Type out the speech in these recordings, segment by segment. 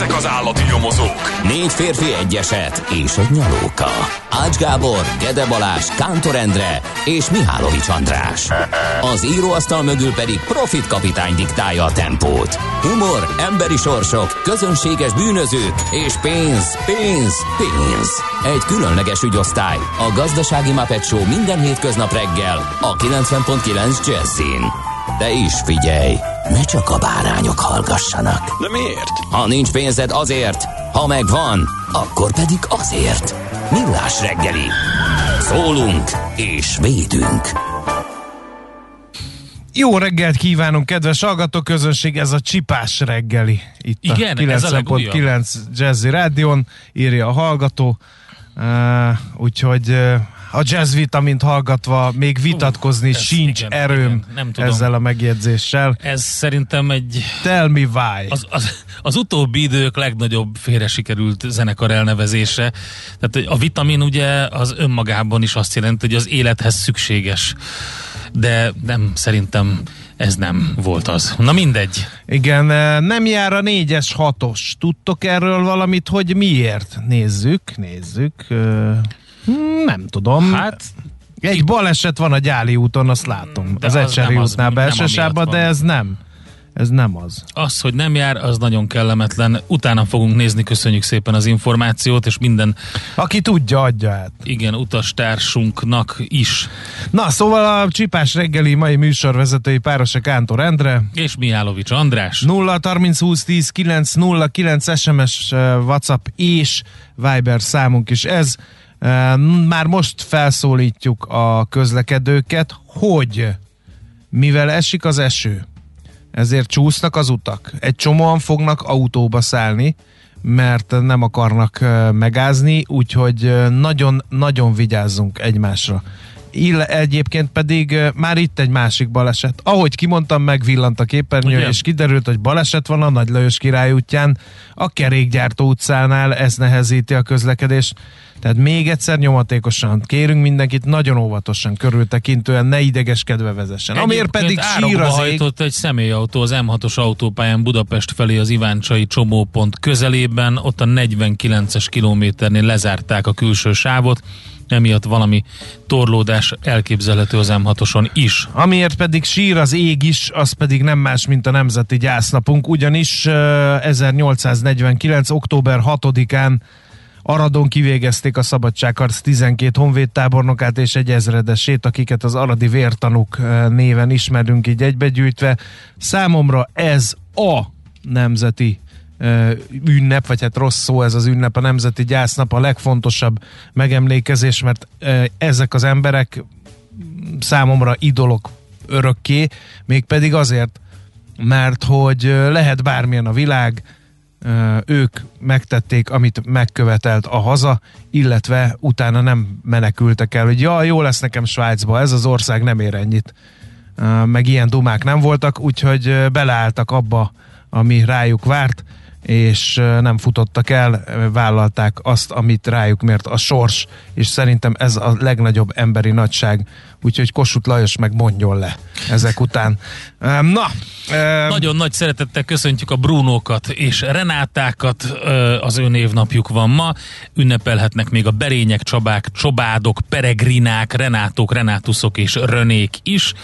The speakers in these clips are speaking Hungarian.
Ezek az állati nyomozók? Négy férfi egyeset és egy nyalóka. Ács Gábor, Gede Balázs, Kántor Endre és Mihálovics András. Az íróasztal mögül pedig Profit kapitány diktálja a tempót. Humor, emberi sorsok, közönséges bűnözők és pénz, pénz, pénz. Egy különleges ügyosztály. A Gazdasági Muppet Show minden hétköznap reggel a 90.9 Jazzin. De is figyelj, ne csak a bárányok hallgassanak. De miért? Ha nincs pénzed azért, ha megvan, akkor pedig azért. Millás reggeli. Szólunk és védünk. Jó reggelt kívánunk, kedves hallgató közönség, ez a csipás reggeli. Itt Igen, a ez a legújabb. 9 Jazzy Rádion, írja a hallgató. Uh, úgyhogy uh, a jazz vitamint hallgatva még vitatkozni ez sincs igen, erőm igen, nem tudom. ezzel a megjegyzéssel. Ez szerintem egy Tell me why. az, az, az utóbbi idők legnagyobb félre sikerült zenekar elnevezése. Tehát a vitamin ugye az önmagában is azt jelenti, hogy az élethez szükséges. De nem, szerintem ez nem volt az. Na mindegy. Igen, eh, nem jár a négyes hatos. Tudtok erről valamit, hogy miért? Nézzük, nézzük. Hmm, Nem tudom. Hát Egy baleset van a Gyáli úton, azt látom. De az az Ecseri útnál nem belső amiatt sávban, de ez nem. Ez nem az. az, hogy nem jár, az nagyon kellemetlen. Utána fogunk nézni, köszönjük szépen az információt, és minden Aki tudja, adja át. igen utastársunknak is. Na, szóval a Csipás reggeli mai műsorvezetői párosa Kántor Endre, És Mihálovics András. 0 30 20 10 9 0 9 SMS WhatsApp és Viber számunk is ez. Már most felszólítjuk a közlekedőket, hogy mivel esik az eső, ezért csúsznak az utak. Egy csomóan fognak autóba szállni, mert nem akarnak megázni, úgyhogy nagyon-nagyon vigyázzunk egymásra. Ill- egyébként pedig már itt egy másik baleset. Ahogy kimondtam, megvillant a képernyő, Ugye? és kiderült, hogy baleset van a Nagy Lajos király útján, a kerékgyártó utcánál, ez nehezíti a közlekedést. Tehát még egyszer nyomatékosan kérünk mindenkit, nagyon óvatosan, körültekintően, ne idegeskedve vezessen. Amiért pedig sír az ég. egy személyautó az M6-os autópályán Budapest felé az Iváncsai csomópont közelében, ott a 49-es kilométernél lezárták a külső sávot, emiatt valami torlódás elképzelhető az M6-oson is. Amiért pedig sír az ég is, az pedig nem más, mint a Nemzeti Gyásznapunk, ugyanis uh, 1849. október 6-án Aradon kivégezték a Szabadságharc 12 honvédtábornokát és egy ezredesét, akiket az aradi vértanúk uh, néven ismerünk így egybegyűjtve. Számomra ez a nemzeti ö, ünnep, vagy hát rossz szó ez az ünnep, a Nemzeti Gyásznap a legfontosabb megemlékezés, mert ö, ezek az emberek számomra idolok örökké, mégpedig azért, mert hogy lehet bármilyen a világ, ők megtették, amit megkövetelt a haza, illetve utána nem menekültek el, hogy ja, jó lesz nekem Svájcba, ez az ország nem ér ennyit. Meg ilyen dumák nem voltak, úgyhogy beleálltak abba, ami rájuk várt, és nem futottak el, vállalták azt, amit rájuk mért a sors, és szerintem ez a legnagyobb emberi nagyság, úgyhogy Kossuth Lajos meg mondjon le ezek után. Na, Nagyon nagy szeretettel köszöntjük a Brunókat és Renátákat, az ő névnapjuk van ma. Ünnepelhetnek még a Berények, Csabák, Csobádok, Peregrinák, Renátok, Renátuszok és Rönék is.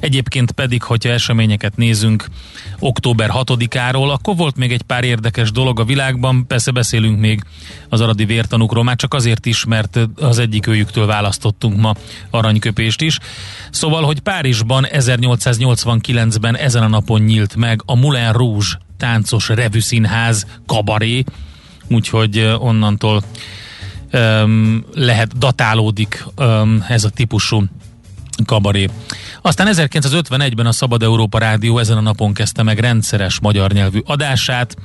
Egyébként pedig, hogyha eseményeket nézünk október 6-áról, akkor volt még egy pár érdekes dolog a világban, persze beszélünk még az aradi vértanúkról, már csak azért is, mert az egyik őjüktől választottunk ma aranyköpést is. Szóval, hogy Párizsban 1889-ben ezen a napon nyílt meg a Moulin Rouge táncos revűszínház kabaré, úgyhogy onnantól öm, lehet, datálódik öm, ez a típusú kabaré. Aztán 1951-ben a Szabad Európa Rádió ezen a napon kezdte meg rendszeres magyar nyelvű adását,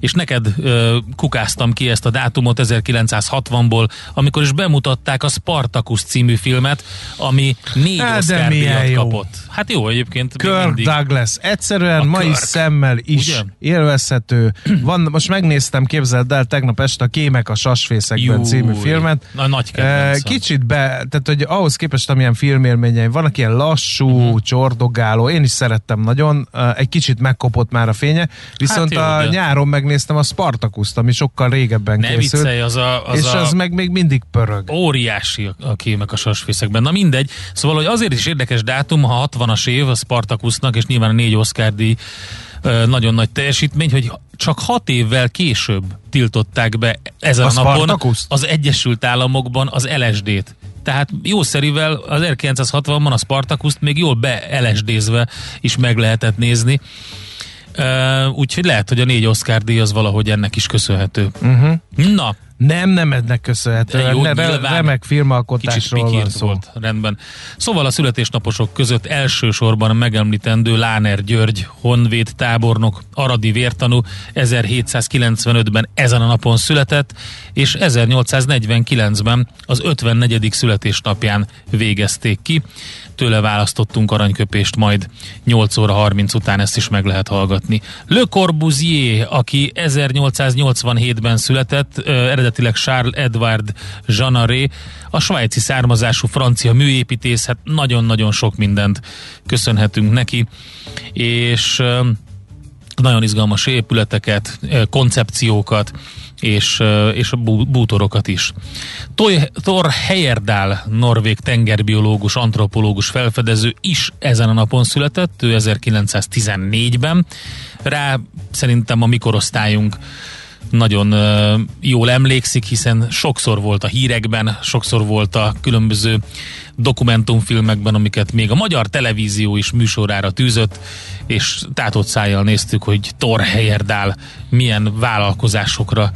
és neked ö, kukáztam ki ezt a dátumot 1960-ból, amikor is bemutatták a Spartacus című filmet, ami négy Hát, Oscar díjat kapott. Hát jó egyébként. Kirk mindig. Douglas. Egyszerűen A mai Kirk. szemmel is Ugye? élvezhető. Van, most megnéztem, képzeld el, tegnap este a Kémek a Sasfészekben Júj. című filmet. Na, nagy kedvencem. Kicsit be, tehát hogy ahhoz képest, amilyen filmélményeim vannak, ilyen lassú, uh-huh. csordogáló, én is szerettem nagyon, egy kicsit megkopott már a fénye, viszont Hát jó, a de- nyáron megnéztem a Spartacust, ami sokkal régebben Ne készült, viccelj, az a, az és a az meg még mindig pörög. óriási a- kémek a sasfészekben. Na mindegy, szóval hogy azért is érdekes dátum, ha 60-as év a Spartacusnak, és nyilván a négy Oscar díj nagyon nagy teljesítmény, hogy csak hat évvel később tiltották be ezen A a, napon az Egyesült Államokban az LSD-t. Tehát jószerivel az 1960-ban a Spartacust még jól be LSD-zve is meg lehetett nézni. Uh, úgyhogy lehet, hogy a négy Oscar díj az valahogy ennek is köszönhető. Uh-huh. Na, Nem, nem ennek köszönhetően. Jó, ne, nyilván. remek filmalkotásról van szó. volt, rendben. Szóval a születésnaposok között elsősorban megemlítendő Láner György, honvéd tábornok, aradi vértanú 1795-ben ezen a napon született, és 1849-ben az 54. születésnapján végezték ki. Tőle választottunk aranyköpést, majd 8 óra 30 után ezt is meg lehet hallgatni. Le Corbusier, aki 1887-ben született, ö, eredetileg Charles Edward Jeanneret, a svájci származású francia műépítész, hát nagyon-nagyon sok mindent köszönhetünk neki, és nagyon izgalmas épületeket, koncepciókat, és, és bútorokat is. Thor Heyerdahl, norvég tengerbiológus, antropológus felfedező is ezen a napon született, ő 1914-ben. Rá szerintem a mikorosztályunk nagyon jól emlékszik, hiszen sokszor volt a hírekben, sokszor volt a különböző dokumentumfilmekben, amiket még a magyar televízió is műsorára tűzött, és tátott szájjal néztük, hogy Thor Heyerdahl milyen vállalkozásokra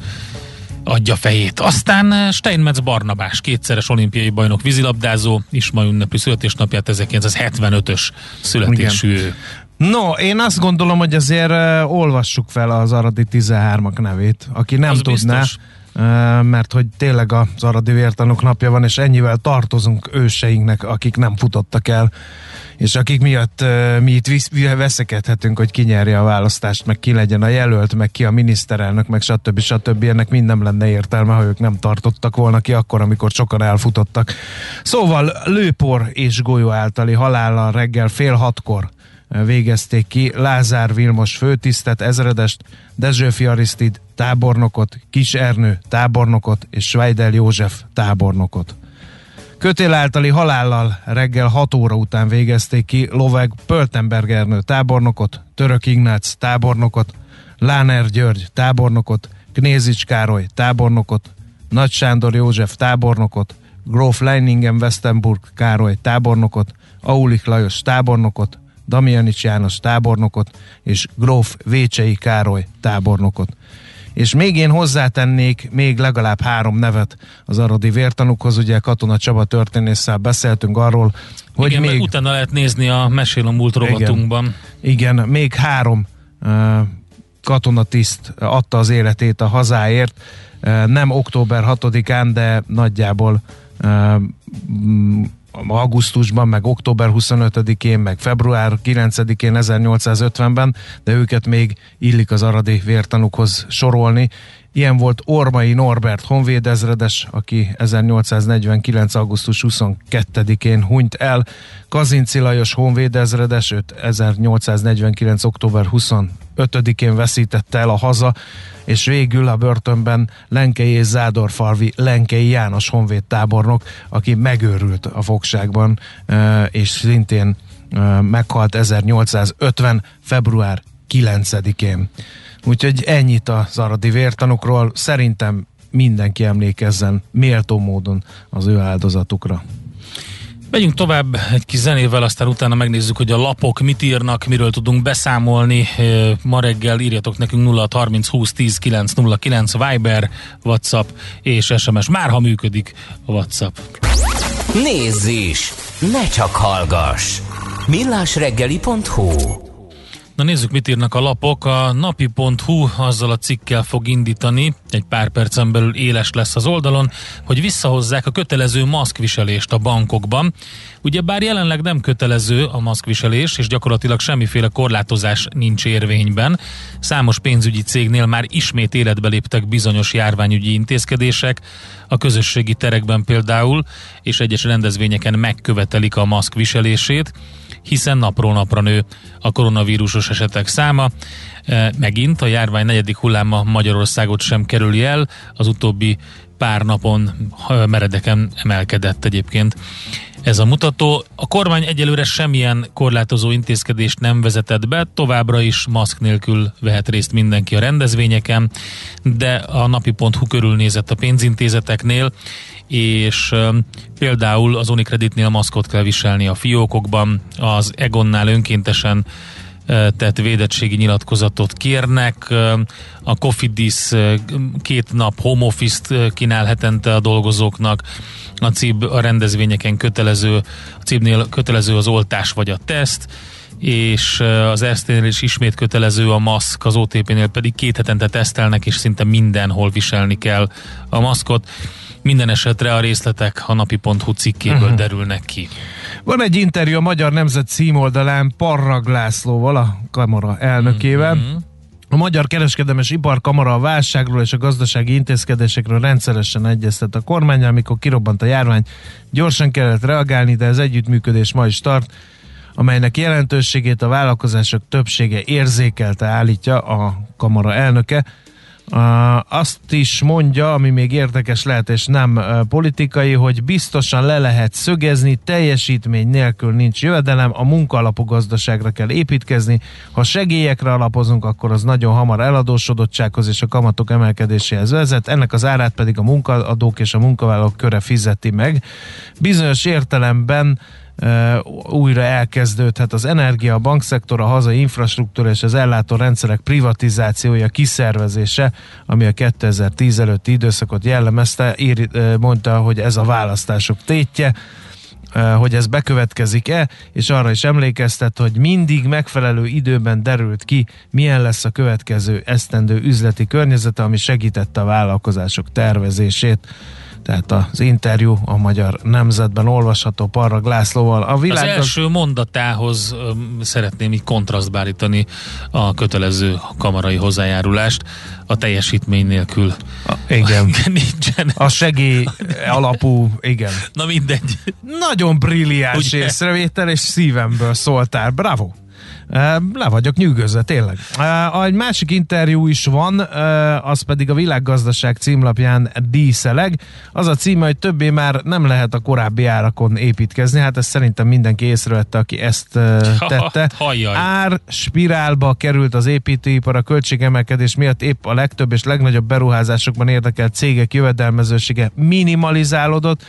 adja fejét. Aztán Steinmetz Barnabás, kétszeres olimpiai bajnok vízilabdázó, is ma ünnepli születésnapját, 1975-ös születésű. ő. No, én azt gondolom, hogy azért uh, olvassuk fel az Aradi 13-ak nevét, aki nem Az tudná, biztos. uh, mert hogy tényleg az Aradi Vértanúk napja van, és ennyivel tartozunk őseinknek, akik nem futottak el, és akik miatt uh, mi itt visz, veszekedhetünk, hogy ki nyerje a választást, meg ki legyen a jelölt, meg ki a miniszterelnök, meg stb. stb. Ennek mind nem lenne értelme, ha ők nem tartottak volna ki akkor, amikor sokan elfutottak. Szóval lőpor és golyó általi halállal reggel fél hatkor végezték ki Lázár Vilmos főtisztet, ezredest, Dezsőfi Arisztid tábornokot, Kis Ernő tábornokot és Svejdel József tábornokot. Kötél általi halállal reggel 6 óra után végezték ki Loveg Pöltenberg Ernő tábornokot, Török Ignác tábornokot, Láner György tábornokot, Knézics Károly tábornokot, Nagy Sándor József tábornokot, Gróf Leiningen Westenburg Károly tábornokot, Aulik Lajos tábornokot, Damianics János tábornokot és Gróf Vécsei Károly tábornokot. És még én hozzátennék még legalább három nevet az aradi vértanukhoz, ugye Katona Csaba történésszel beszéltünk arról, hogy Igen, még... utána lehet nézni a Mesél a múlt rovatunkban. Igen, még három uh, katonatiszt adta az életét a hazáért, uh, nem október 6-án, de nagyjából uh, augusztusban, meg október 25-én, meg február 9-én 1850-ben, de őket még illik az aradi vértanukhoz sorolni. Ilyen volt Ormai Norbert honvédezredes, aki 1849. augusztus 22-én hunyt el. Kazinci Lajos honvédezredes, őt 1849. október 25-én veszítette el a haza, és végül a börtönben Lenkei és Zádorfalvi Lenkei János honvéd tábornok, aki megőrült a fogságban, és szintén meghalt 1850. február 9-én. Úgyhogy ennyit az aradi vértanukról. Szerintem mindenki emlékezzen méltó módon az ő áldozatukra. Megyünk tovább egy kis zenével, aztán utána megnézzük, hogy a lapok mit írnak, miről tudunk beszámolni. Ma reggel írjatok nekünk 0 30 20 10 909 Viber, WhatsApp és SMS. Már ha működik a WhatsApp. Nézz is! Ne csak hallgass! millásreggeli.hu Na nézzük, mit írnak a lapok. A napi.hu azzal a cikkel fog indítani, egy pár percen belül éles lesz az oldalon, hogy visszahozzák a kötelező maszkviselést a bankokban. Ugye bár jelenleg nem kötelező a maszkviselés, és gyakorlatilag semmiféle korlátozás nincs érvényben, számos pénzügyi cégnél már ismét életbe léptek bizonyos járványügyi intézkedések, a közösségi terekben például, és egyes rendezvényeken megkövetelik a maszkviselését hiszen napról napra nő a koronavírusos esetek száma. E, megint a járvány negyedik hulláma Magyarországot sem kerüli el, az utóbbi pár napon meredeken emelkedett egyébként ez a mutató. A kormány egyelőre semmilyen korlátozó intézkedést nem vezetett be, továbbra is maszk nélkül vehet részt mindenki a rendezvényeken, de a napi.hu körülnézett a pénzintézeteknél, és például az Unicreditnél maszkot kell viselni a fiókokban, az Egonnál önkéntesen tett védettségi nyilatkozatot kérnek. A Cofidis két nap home office-t kínál hetente a dolgozóknak. A CIB a rendezvényeken kötelező, a CIB-nél kötelező az oltás vagy a teszt és az Erszténél is ismét kötelező a maszk, az OTP-nél pedig két hetente tesztelnek, és szinte mindenhol viselni kell a maszkot. Minden esetre a részletek a napi.hu cikkéből uh-huh. derülnek ki. Van egy interjú a Magyar Nemzet címoldalán Parrag Lászlóval, a kamara elnökével. Uh-huh. A Magyar Kereskedelmes Iparkamara a válságról és a gazdasági intézkedésekről rendszeresen egyeztet a kormány, amikor kirobbant a járvány. Gyorsan kellett reagálni, de az együttműködés ma is tart, amelynek jelentőségét a vállalkozások többsége érzékelte, állítja a kamara elnöke. Azt is mondja, ami még érdekes lehet, és nem politikai, hogy biztosan le lehet szögezni, teljesítmény nélkül nincs jövedelem, a munkaalapú gazdaságra kell építkezni. Ha segélyekre alapozunk, akkor az nagyon hamar eladósodottsághoz és a kamatok emelkedéséhez vezet, ennek az árát pedig a munkaadók és a munkavállalók köre fizeti meg. Bizonyos értelemben újra elkezdődhet az energia, a bankszektor, a hazai infrastruktúra és az ellátó rendszerek privatizációja, kiszervezése, ami a 2010 előtti időszakot jellemezte, ír, mondta, hogy ez a választások tétje hogy ez bekövetkezik-e, és arra is emlékeztet, hogy mindig megfelelő időben derült ki, milyen lesz a következő esztendő üzleti környezete, ami segítette a vállalkozások tervezését tehát az interjú a Magyar Nemzetben olvasható Parrag Lászlóval. A világ... Az első mondatához szeretném így kontrasztbálítani a kötelező kamarai hozzájárulást a teljesítmény nélkül. A, igen. Nincsen. A segély alapú, igen. Na mindegy. Nagyon brilliáns észrevétel, és szívemből szóltál. Bravo! Le vagyok nyűgözve, tényleg. Egy másik interjú is van, az pedig a világgazdaság címlapján díszeleg. Az a címe, hogy többé már nem lehet a korábbi árakon építkezni. Hát ezt szerintem mindenki észrevette, aki ezt tette. Ár spirálba került az építőipar a költségemelkedés miatt épp a legtöbb és legnagyobb beruházásokban érdekelt cégek jövedelmezősége minimalizálódott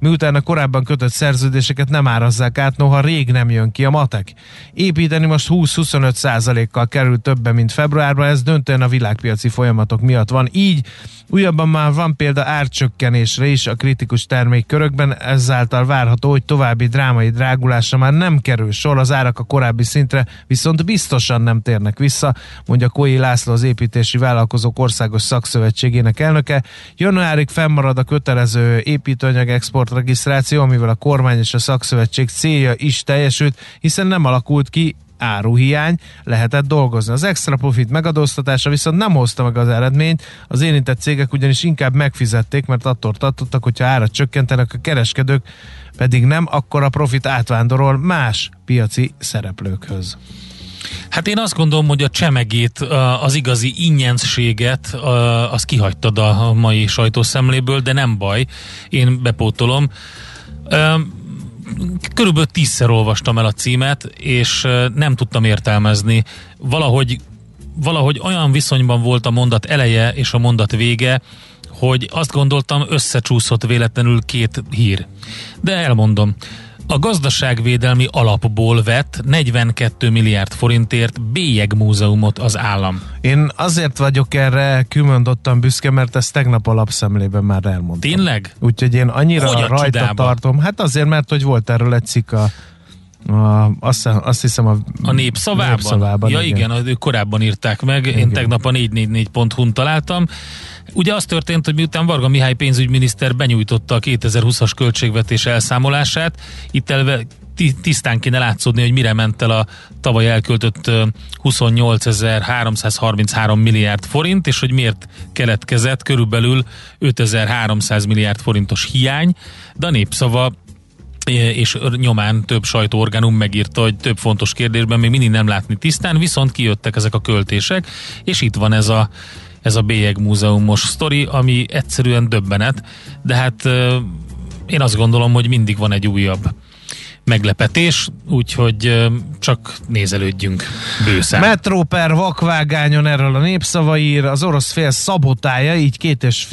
miután a korábban kötött szerződéseket nem árazzák át, noha rég nem jön ki a matek. Építeni most 20-25 százalékkal kerül többen, mint februárban, ez döntően a világpiaci folyamatok miatt van. Így újabban már van példa árcsökkenésre is a kritikus termékkörökben, ezáltal várható, hogy további drámai drágulásra már nem kerül sor, az árak a korábbi szintre viszont biztosan nem térnek vissza, mondja Kói László az építési vállalkozók országos szakszövetségének elnöke. Januárig fennmarad a kötelező építőanyag export regisztráció, amivel a kormány és a szakszövetség célja is teljesült, hiszen nem alakult ki áruhiány, lehetett dolgozni. Az extra profit megadóztatása viszont nem hozta meg az eredményt, az érintett cégek ugyanis inkább megfizették, mert attól tartottak, hogyha árat csökkentenek, a kereskedők pedig nem, akkor a profit átvándorol más piaci szereplőkhöz. Hát én azt gondolom, hogy a csemegét, az igazi ingyenséget, az kihagytad a mai sajtószemléből, de nem baj, én bepótolom. Körülbelül tízszer olvastam el a címet, és nem tudtam értelmezni. Valahogy, valahogy olyan viszonyban volt a mondat eleje és a mondat vége, hogy azt gondoltam, összecsúszott véletlenül két hír. De elmondom. A gazdaságvédelmi alapból vett 42 milliárd forintért bélyegmúzeumot az állam. Én azért vagyok erre külmondottan büszke, mert ezt tegnap a lapszemlében már elmondtam. Tényleg? Úgyhogy én annyira Hogy a rajta csodába? tartom. Hát azért, mert hogy volt erről egy cikk a, a, azt, azt hiszem a, A népszavában? népszavában ja igen, igen ők korábban írták meg, én Igen. tegnap a 444.hu-n találtam. Ugye az történt, hogy miután Varga Mihály pénzügyminiszter benyújtotta a 2020-as költségvetés elszámolását, itt elve ti- tisztán kéne látszódni, hogy mire ment el a tavaly elköltött ö, 28.333 milliárd forint, és hogy miért keletkezett körülbelül 5300 milliárd forintos hiány, de a népszava és nyomán több sajtóorganum megírta, hogy több fontos kérdésben még mindig nem látni tisztán, viszont kijöttek ezek a költések, és itt van ez a ez a bélyegmúzeumos sztori, ami egyszerűen döbbenet, de hát én azt gondolom, hogy mindig van egy újabb meglepetés, úgyhogy csak nézelődjünk bőszen. Metró per vakvágányon erről a népszava ír, az orosz fél szabotálja, így két, és,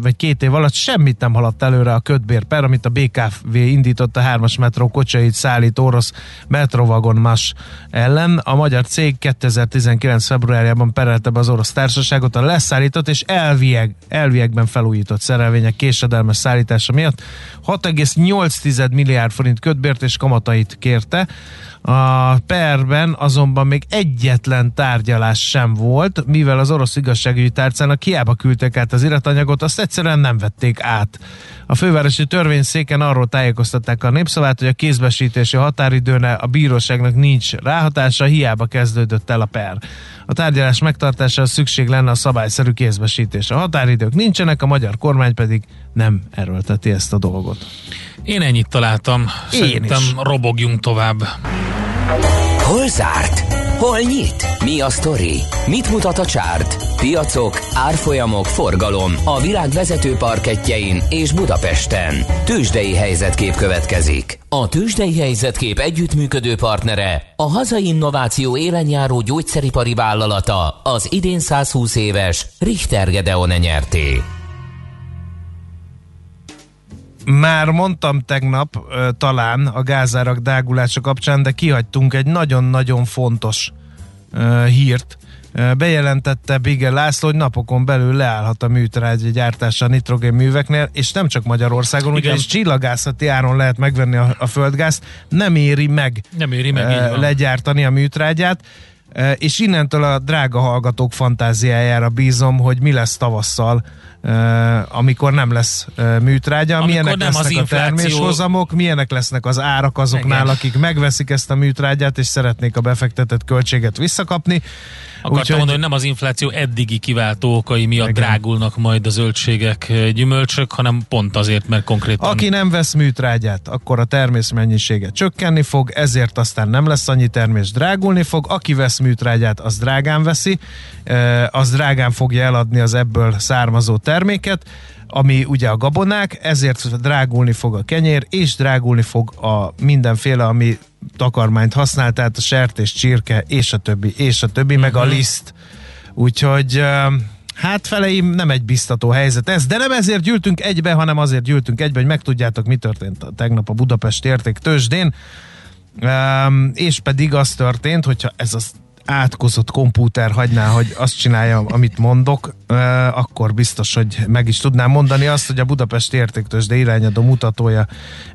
vagy két év alatt semmit nem haladt előre a kötbér per, amit a BKV indított a hármas metró kocsait szállít orosz metrovagon más ellen. A magyar cég 2019. februárjában perelte be az orosz társaságot a leszállított és elvieg, elviegben felújított szerelvények késedelmes szállítása miatt 6,8 milliárd forint kötbért és kamatait kérte. A perben azonban még egyetlen tárgyalás sem volt, mivel az orosz igazságügyi tárcának hiába küldtek át az iratanyagot, azt egyszerűen nem vették át. A fővárosi törvényszéken arról tájékoztatták a népszavát, hogy a kézbesítési határidőne a bíróságnak nincs ráhatása, hiába kezdődött el a per. A tárgyalás megtartására szükség lenne a szabályszerű kézbesítésre. A határidők nincsenek, a magyar kormány pedig nem erőlteti ezt a dolgot. Én ennyit találtam, Én szerintem is. robogjunk tovább. Hol zárt? Hol nyit? Mi a sztori? Mit mutat a csárt? Piacok, árfolyamok, forgalom a világ vezető parketjein és Budapesten. Tősdei helyzetkép következik. A Tősdei helyzetkép együttműködő partnere a hazai innováció élenjáró gyógyszeripari vállalata az idén 120 éves Richter Gedeon nyerté. Már mondtam tegnap talán a gázárak dágulása kapcsán, de kihagytunk egy nagyon-nagyon fontos hírt. Bejelentette Bigel László, hogy napokon belül leállhat a műtrágya gyártása a nitrogén műveknél, és nem csak Magyarországon, Igen. ugyanis csillagászati áron lehet megvenni a, a földgázt, nem éri meg Nem éri meg, legyártani a műtrágyát, és innentől a drága hallgatók fantáziájára bízom, hogy mi lesz tavasszal, amikor nem lesz műtrágya, Amikor milyenek nem az lesznek a infláció- terméshozamok, milyenek lesznek az árak azoknál, Igen. akik megveszik ezt a műtrágyát, és szeretnék a befektetett költséget visszakapni. Akartam Úgyhogy- mondani, hogy nem az infláció eddigi kiváltó okai miatt Igen. drágulnak majd a zöldségek, gyümölcsök, hanem pont azért, mert konkrétan Aki nem vesz műtrágyát, akkor a termész mennyisége csökkenni fog, ezért aztán nem lesz annyi termés, drágulni fog. Aki vesz műtrágyát, az drágán veszi, az drágán fogja eladni az ebből származó terméket, ami ugye a gabonák, ezért drágulni fog a kenyér, és drágulni fog a mindenféle, ami takarmányt használ, tehát a sertés, csirke, és a többi, és a többi, meg a liszt. Úgyhogy ö, hát feleim nem egy biztató helyzet ez, de nem ezért gyűltünk egybe, hanem azért gyűltünk egybe, hogy megtudjátok, mi történt tegnap a Budapest érték tőzsdén. Um, és pedig az történt, hogyha ez az átkozott kompúter hagyná, hogy azt csinálja, amit mondok, akkor biztos, hogy meg is tudnám mondani azt, hogy a Budapest értéktősde irányadó mutatója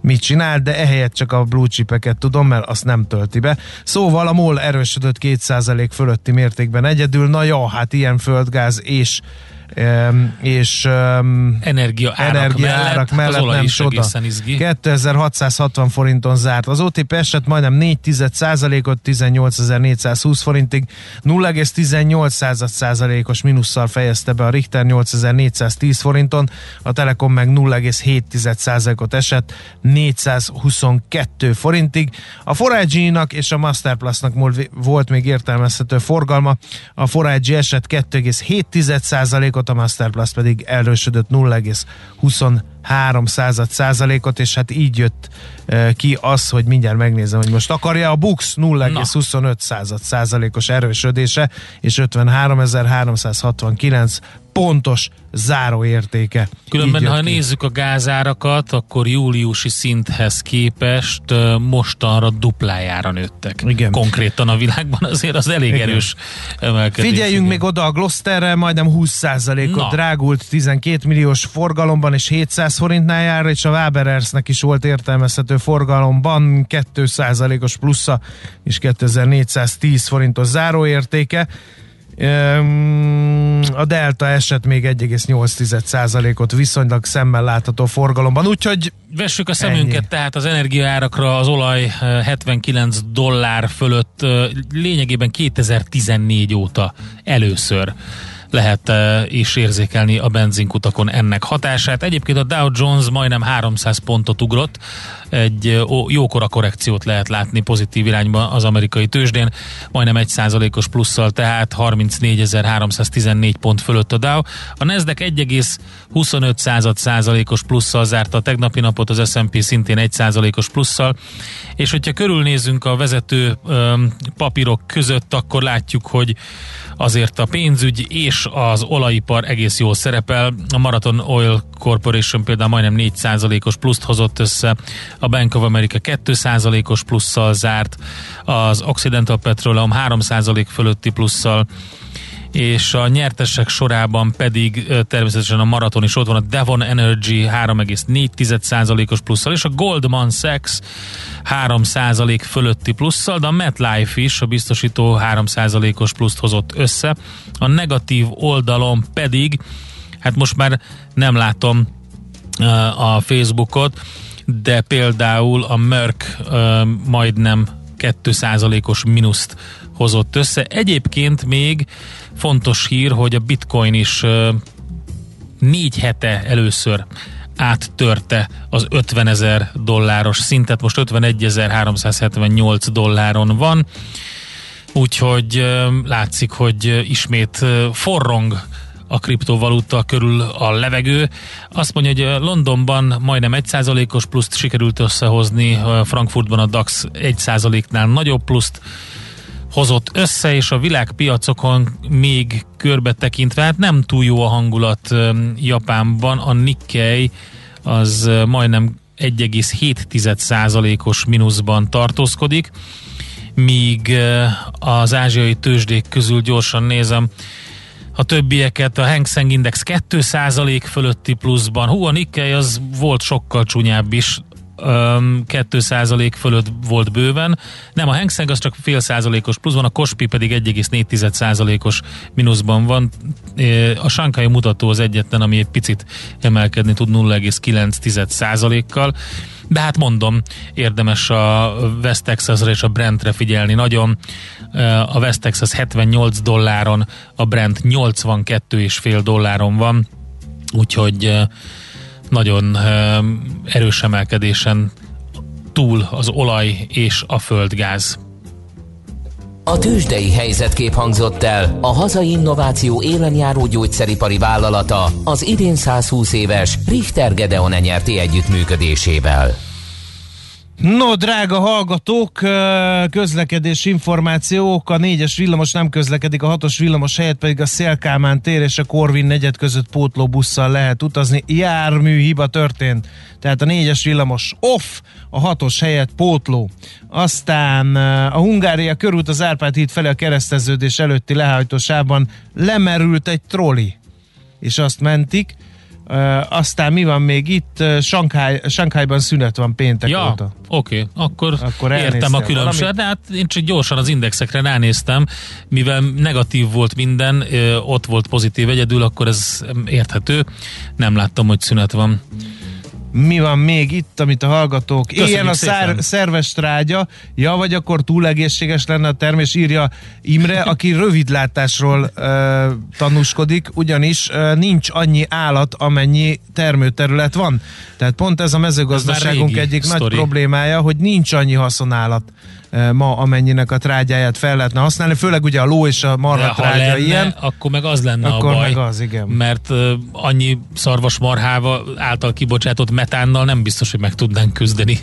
mit csinál, de ehelyett csak a blue chipeket tudom, mert azt nem tölti be. Szóval a MOL erősödött 2% fölötti mértékben egyedül, na jó, hát ilyen földgáz és és um, energia árak energia mellett, hát mellett az nem is csoda. egészen izgi. 2660 forinton zárt. Az OTP eset majdnem 4 ot 18420 forintig, 0,18 százalékos minusszal fejezte be a Richter 8410 forinton, a Telekom meg 0,7 százalékot esett 422 forintig. A Forage-nak és a Masterplusnak volt még értelmezhető forgalma. A Forage esett 2,7 százalékot, a Masterplus pedig erősödött 0,23 század százalékot, és hát így jött ki az, hogy mindjárt megnézem, hogy most akarja a Bux 0,25 század százalékos erősödése, és 53.369 pontos záróértéke. Különben, ha ki. nézzük a gázárakat, akkor júliusi szinthez képest mostanra duplájára nőttek. Igen. Konkrétan a világban azért az elég Igen. erős emelkedés. Figyeljünk igen. még oda a Glosterre, majdnem 20%-ot Na. drágult 12 milliós forgalomban és 700 forintnál jár, és a Waberersnek is volt értelmezhető forgalomban 2%-os plusza és 2410 forintos záróértéke. A Delta eset még 1,8%-ot viszonylag szemmel látható forgalomban, úgyhogy Vessük a szemünket Ennyi. tehát az energiaárakra az olaj eh, 79 dollár fölött lényegében 2014 óta először lehet eh, is érzékelni a benzinkutakon ennek hatását. Egyébként a Dow Jones majdnem 300 pontot ugrott, egy jókora korrekciót lehet látni pozitív irányba az amerikai tőzsdén, majdnem 1%-os plusszal, tehát 34.314 pont fölött a Dow. A Nasdaq 1,25 század százalékos plusszal zárta a tegnapi napot, az S&P szintén 1%-os plusszal, és hogyha körülnézünk a vezető papírok között, akkor látjuk, hogy azért a pénzügy és az olajipar egész jól szerepel. A Marathon Oil Corporation például majdnem 4%-os pluszt hozott össze, a Bank of America 2%-os plusszal zárt, az Occidental Petroleum 3% fölötti plusszal, és a nyertesek sorában pedig természetesen a maraton is ott van, a Devon Energy 3,4%-os plusszal, és a Goldman Sachs 3% fölötti plusszal, de a MetLife is, a biztosító 3%-os pluszt hozott össze. A negatív oldalon pedig, hát most már nem látom a Facebookot, de például a Merck majdnem 2%-os mínuszt hozott össze. Egyébként még fontos hír, hogy a bitcoin is négy hete először áttörte az 50 ezer dolláros szintet, most 51.378 dolláron van, úgyhogy látszik, hogy ismét forrong a kriptovaluta körül a levegő. Azt mondja, hogy Londonban majdnem 1%-os pluszt sikerült összehozni, Frankfurtban a DAX 1%-nál nagyobb pluszt hozott össze, és a világpiacokon még körbe tekintve, hát nem túl jó a hangulat Japánban, a Nikkei az majdnem 1,7%-os mínuszban tartózkodik, míg az ázsiai tőzsdék közül gyorsan nézem, a többieket, a Hang Seng Index 2% fölötti pluszban, hú, a Nikkei az volt sokkal csúnyább is, 2% fölött volt bőven. Nem, a Hang Seng az csak fél százalékos pluszban, a Kospi pedig 1,4 százalékos mínuszban van. A Shanghai mutató az egyetlen, ami egy picit emelkedni tud 0,9 százalékkal. De hát mondom, érdemes a West Texasra és a Brentre figyelni nagyon. A West Texas 78 dolláron, a Brent 82,5 dolláron van, úgyhogy nagyon erős emelkedésen túl az olaj és a földgáz. A tőzsdei helyzetkép hangzott el a hazai innováció élenjáró gyógyszeripari vállalata az idén 120 éves Richter Gedeon nyerti együttműködésével. No, drága hallgatók, közlekedés információk, a négyes villamos nem közlekedik, a hatos villamos helyett pedig a Szélkámán tér és a Korvin negyed között pótlóbusszal lehet utazni. Jármű hiba történt, tehát a négyes villamos off, a hatos helyett pótló. Aztán a Hungária körút az Árpád híd felé a kereszteződés előtti lehajtósában lemerült egy troli, és azt mentik. Aztán mi van még itt? Shanghai, Shanghaiban szünet van péntek Ja, óta. oké, okay, akkor, Akkor értem a különbséget, de hát én csak gyorsan az indexekre ránéztem, mivel negatív volt minden, ott volt pozitív egyedül, akkor ez érthető. Nem láttam, hogy szünet van. Mi van még itt, amit a hallgatók... Ilyen a szár, szerves trágya, ja, vagy akkor túl egészséges lenne a termés, írja Imre, aki rövidlátásról ö, tanúskodik, ugyanis ö, nincs annyi állat, amennyi termőterület van. Tehát pont ez a mezőgazdaságunk egyik nagy sztori. problémája, hogy nincs annyi haszonállat ma, amennyinek a trágyáját fel lehetne használni, főleg ugye a ló és a marha ha trágya lenne, ilyen. akkor meg az lenne Akkor a baj. meg az, igen. Mert uh, annyi szarvasmarhával által kibocsátott metánnal nem biztos, hogy meg tudnánk küzdeni.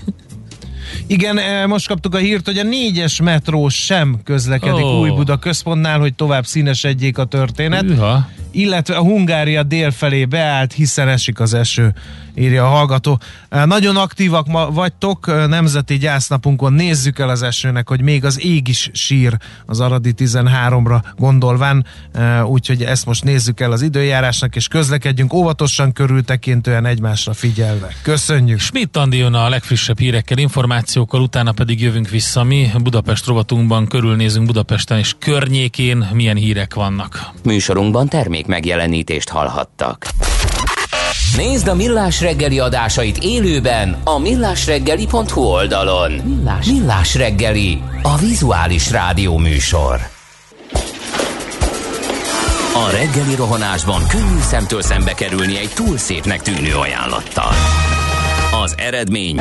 Igen, eh, most kaptuk a hírt, hogy a négyes metró sem közlekedik oh. Új Buda központnál, hogy tovább színesedjék a történet. Hűha. illetve a Hungária dél felé beállt, hiszen esik az eső, írja a hallgató. Nagyon aktívak ma vagytok, nemzeti gyásznapunkon nézzük el az esőnek, hogy még az ég is sír az Aradi 13-ra gondolván, úgyhogy ezt most nézzük el az időjárásnak, és közlekedjünk óvatosan, körültekintően egymásra figyelve. Köszönjük! Schmidt Andi jön a legfrissebb hírekkel, információkkal, utána pedig jövünk vissza mi. Budapest rovatunkban körülnézünk Budapesten és környékén milyen hírek vannak. Műsorunkban termék megjelenítést hallhattak. Nézd a Millás reggeli adásait élőben a millásreggeli.hu oldalon. Millás, Millás reggeli, a vizuális rádió műsor. A reggeli rohanásban könnyű szemtől szembe kerülni egy túl szépnek tűnő ajánlattal. Az eredmény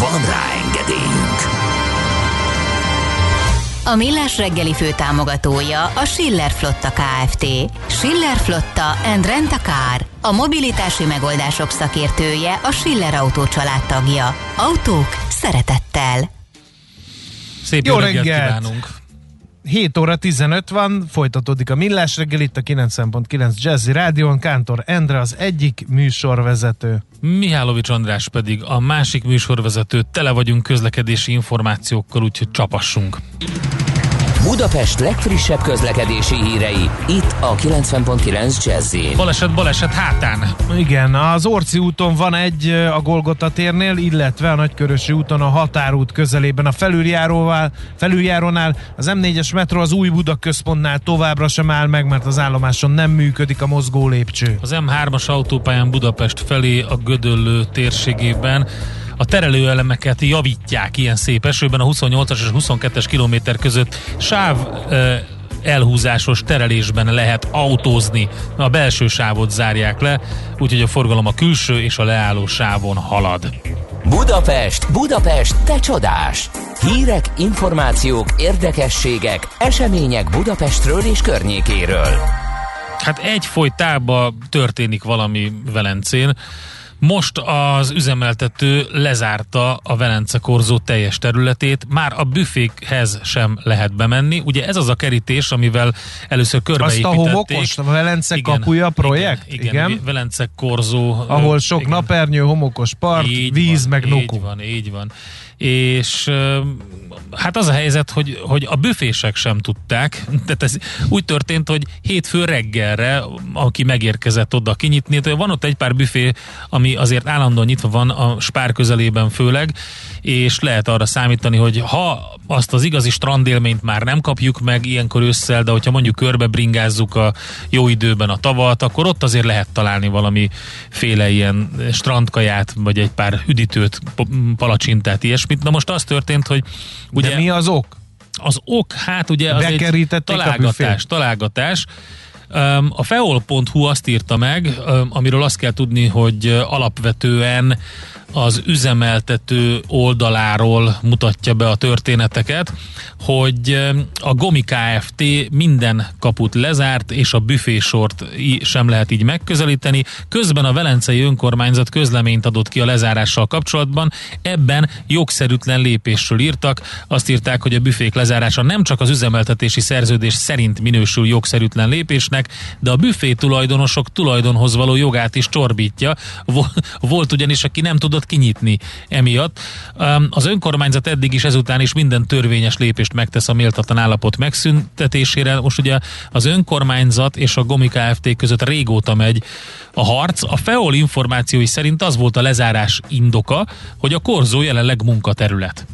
Van rá engedélyünk! A Millás reggeli fő támogatója a Schiller Flotta KFT. Schiller Flotta and Rent a Car. A mobilitási megoldások szakértője a Schiller Autó tagja. Autók szeretettel. Szép jó reggelt reggelt! kívánunk! 7 óra 15 van, folytatódik a Millás reggel itt a 90.9 Jazzy Rádión, Kántor Endre az egyik műsorvezető. Mihálovics András pedig a másik műsorvezető, tele vagyunk közlekedési információkkal, úgyhogy csapassunk. Budapest legfrissebb közlekedési hírei, itt a 90.9 jazz Baleset, baleset hátán. Igen, az Orci úton van egy a Golgota térnél, illetve a Nagykörösi úton a Határút közelében a felüljáróval, felüljárónál az M4-es metro az Új Buda központnál továbbra sem áll meg, mert az állomáson nem működik a mozgó lépcső. Az M3-as autópályán Budapest felé a Gödöllő térségében a terelőelemeket javítják ilyen szép esőben a 28-as és 22-es kilométer között sáv elhúzásos terelésben lehet autózni. A belső sávot zárják le, úgyhogy a forgalom a külső és a leálló sávon halad. Budapest, Budapest, te csodás! Hírek, információk, érdekességek, események Budapestről és környékéről. Hát egy folytában történik valami Velencén. Most az üzemeltető lezárta a Velence korzó teljes területét, már a büfékhez sem lehet bemenni. Ugye ez az a kerítés, amivel először Azt a körbeépítették. homokos, a Velence kapuja projekt? Igen, igen, igen. Velence korzó. Ahol sok igen. napernyő, homokos part, Így víz, van, meg így nuku. van, így van. És hát az a helyzet, hogy, hogy a büfések sem tudták, tehát ez úgy történt, hogy hétfő reggelre, aki megérkezett oda kinyitni, van ott egy pár büfé, ami azért állandóan nyitva van a Spár közelében főleg, és lehet arra számítani, hogy ha azt az igazi strandélményt már nem kapjuk meg ilyenkor ősszel, de hogyha mondjuk körbe bringázzuk a jó időben a tavat, akkor ott azért lehet találni valami féle ilyen strandkaját, vagy egy pár üdítőt, palacsintát, ilyesmit. Na most az történt, hogy ugye De mi az ok? az ok, hát ugye az egy találgatás, találgatás. A feol.hu azt írta meg, amiről azt kell tudni, hogy alapvetően az üzemeltető oldaláról mutatja be a történeteket, hogy a Gomi Kft. minden kaput lezárt, és a büfésort sem lehet így megközelíteni. Közben a Velencei Önkormányzat közleményt adott ki a lezárással kapcsolatban. Ebben jogszerűtlen lépésről írtak. Azt írták, hogy a büfék lezárása nem csak az üzemeltetési szerződés szerint minősül jogszerűtlen lépésnek, de a büfé tulajdonosok tulajdonhoz való jogát is csorbítja. Vo- Volt ugyanis, aki nem tudott kinyitni emiatt. Az önkormányzat eddig is ezután is minden törvényes lépést megtesz a méltatlan állapot megszüntetésére. Most ugye az önkormányzat és a Gomi Kft. között régóta megy a harc. A FEOL információi szerint az volt a lezárás indoka, hogy a korzó jelenleg munkaterület.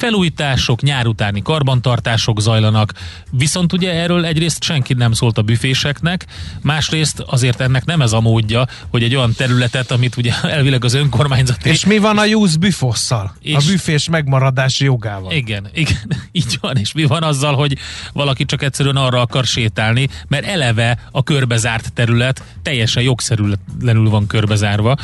Felújítások, nyár utáni karbantartások zajlanak, viszont ugye erről egyrészt senki nem szólt a büféseknek, másrészt azért ennek nem ez a módja, hogy egy olyan területet, amit ugye elvileg az önkormányzat... És mi van a Youth Büfosszal? A büfés megmaradási jogával. Igen, igen, így van, és mi van azzal, hogy valaki csak egyszerűen arra akar sétálni, mert eleve a körbezárt terület teljesen jogszerűtlenül van körbezárva.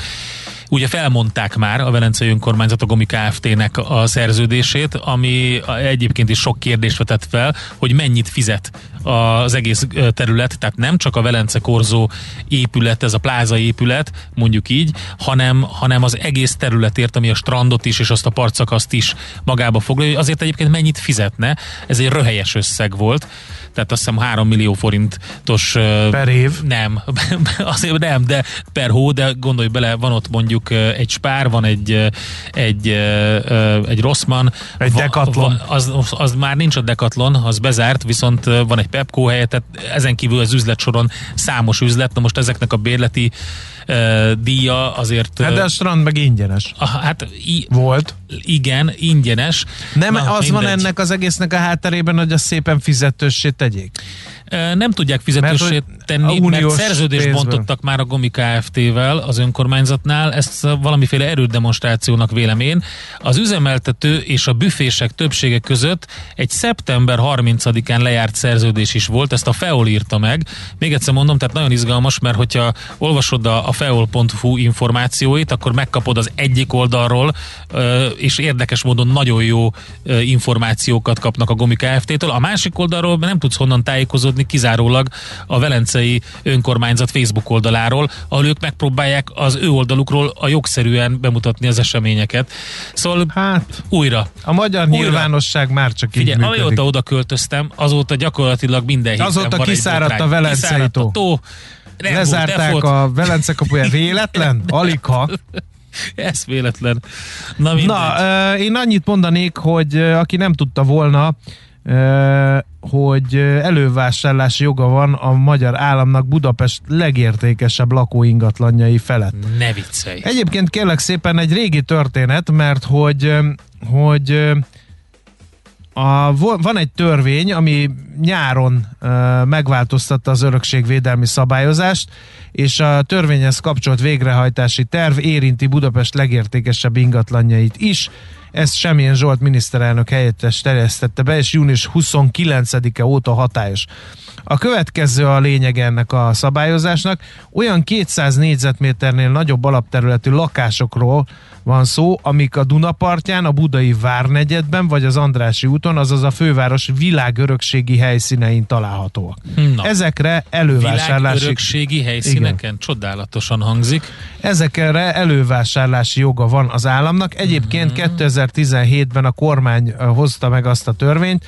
Ugye felmondták már a Velencei Önkormányzat a Gomi Kft-nek a szerződését, ami egyébként is sok kérdést vetett fel, hogy mennyit fizet az egész terület, tehát nem csak a Velence Korzó épület, ez a pláza épület, mondjuk így, hanem, hanem az egész területért, ami a strandot is és azt a partszakaszt is magába foglalja, azért egyébként mennyit fizetne, ez egy röhelyes összeg volt, tehát azt hiszem 3 millió forintos Per év. nem, azért nem, de per hó, de gondolj bele, van ott mondjuk egy spár, van egy, egy, egy Rossmann. Egy Decathlon. az, az, az, már nincs a Decathlon, az bezárt, viszont van egy Pepco helye, tehát ezen kívül az üzletsoron számos üzlet, na most ezeknek a bérleti ö, díja azért... Hát de a strand meg ingyenes ah, hát i, volt. igen, ingyenes. Nem Na, az van mindegy. ennek az egésznek a hátterében, hogy azt szépen fizetőssé tegyék. Nem tudják fizetősé Mert hogy tenni, mert szerződést pénzből. bontottak már a Gomi Kft-vel az önkormányzatnál, ezt valamiféle erődemonstrációnak vélem én. Az üzemeltető és a büfések többsége között egy szeptember 30-án lejárt szerződés is volt, ezt a FEOL írta meg. Még egyszer mondom, tehát nagyon izgalmas, mert hogyha olvasod a, a feol.hu információit, akkor megkapod az egyik oldalról, és érdekes módon nagyon jó információkat kapnak a Gomi Kft-től. A másik oldalról nem tudsz honnan tájékozódni, kizárólag a Velencei Önkormányzat Facebook oldaláról, ahol ők megpróbálják az ő oldalukról a jogszerűen bemutatni az eseményeket. Szóval Hát, újra, a magyar Újra. nyilvánosság már csak így Figyelj, működik. amióta oda költöztem, azóta gyakorlatilag minden Azóta kiszáradt a Velencei Kiszáradt a tó. tó. Nem Lezárták volt. a Velence kapuja véletlen? Aligha. Ez véletlen. Na mindegy. Na, én annyit mondanék, hogy aki nem tudta volna, hogy elővásárlási joga van a magyar államnak Budapest legértékesebb lakóingatlanjai felett. ne viccelj. Egyébként kérlek szépen egy régi történet, mert hogy, hogy a, van egy törvény, ami nyáron ö, megváltoztatta az örökségvédelmi szabályozást, és a törvényhez kapcsolt végrehajtási terv érinti Budapest legértékesebb ingatlanjait is. Ezt Semmilyen Zsolt miniszterelnök helyettes terjesztette be, és június 29-e óta hatályos. A következő a lényeg ennek a szabályozásnak. Olyan 200 négyzetméternél nagyobb alapterületű lakásokról van szó, amik a Dunapartján, a Budai Várnegyedben vagy az Andrási úton, azaz a főváros világörökségi helyszínein találhatóak. Na. Ezekre elővásárlási Világörökségi helyszíneken csodálatosan hangzik. Ezekre elővásárlási joga van az államnak. Egyébként 2017-ben a kormány hozta meg azt a törvényt,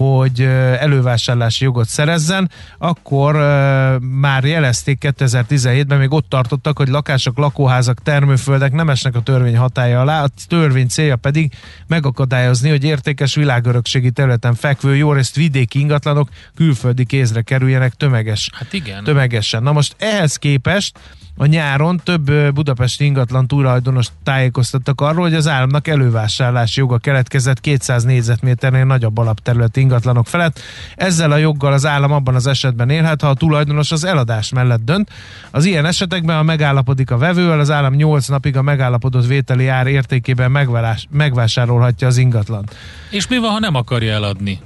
hogy elővásárlási jogot szerezzen, akkor már jelezték 2017-ben, még ott tartottak, hogy lakások, lakóházak, termőföldek nem esnek a törvény hatája alá, a törvény célja pedig megakadályozni, hogy értékes világörökségi területen fekvő, jó részt vidéki ingatlanok külföldi kézre kerüljenek tömeges Hát igen. tömegesen. Na most ehhez képest a nyáron több budapesti ingatlan tulajdonos tájékoztattak arról, hogy az államnak elővásárlási joga keletkezett 200 négyzetméternél nagyobb alapterület ingatlanok felett. Ezzel a joggal az állam abban az esetben élhet, ha a tulajdonos az eladás mellett dönt. Az ilyen esetekben, ha megállapodik a vevővel, az állam 8 napig a megállapodott vételi ár értékében megválás, megvásárolhatja az ingatlan. És mi van, ha nem akarja eladni?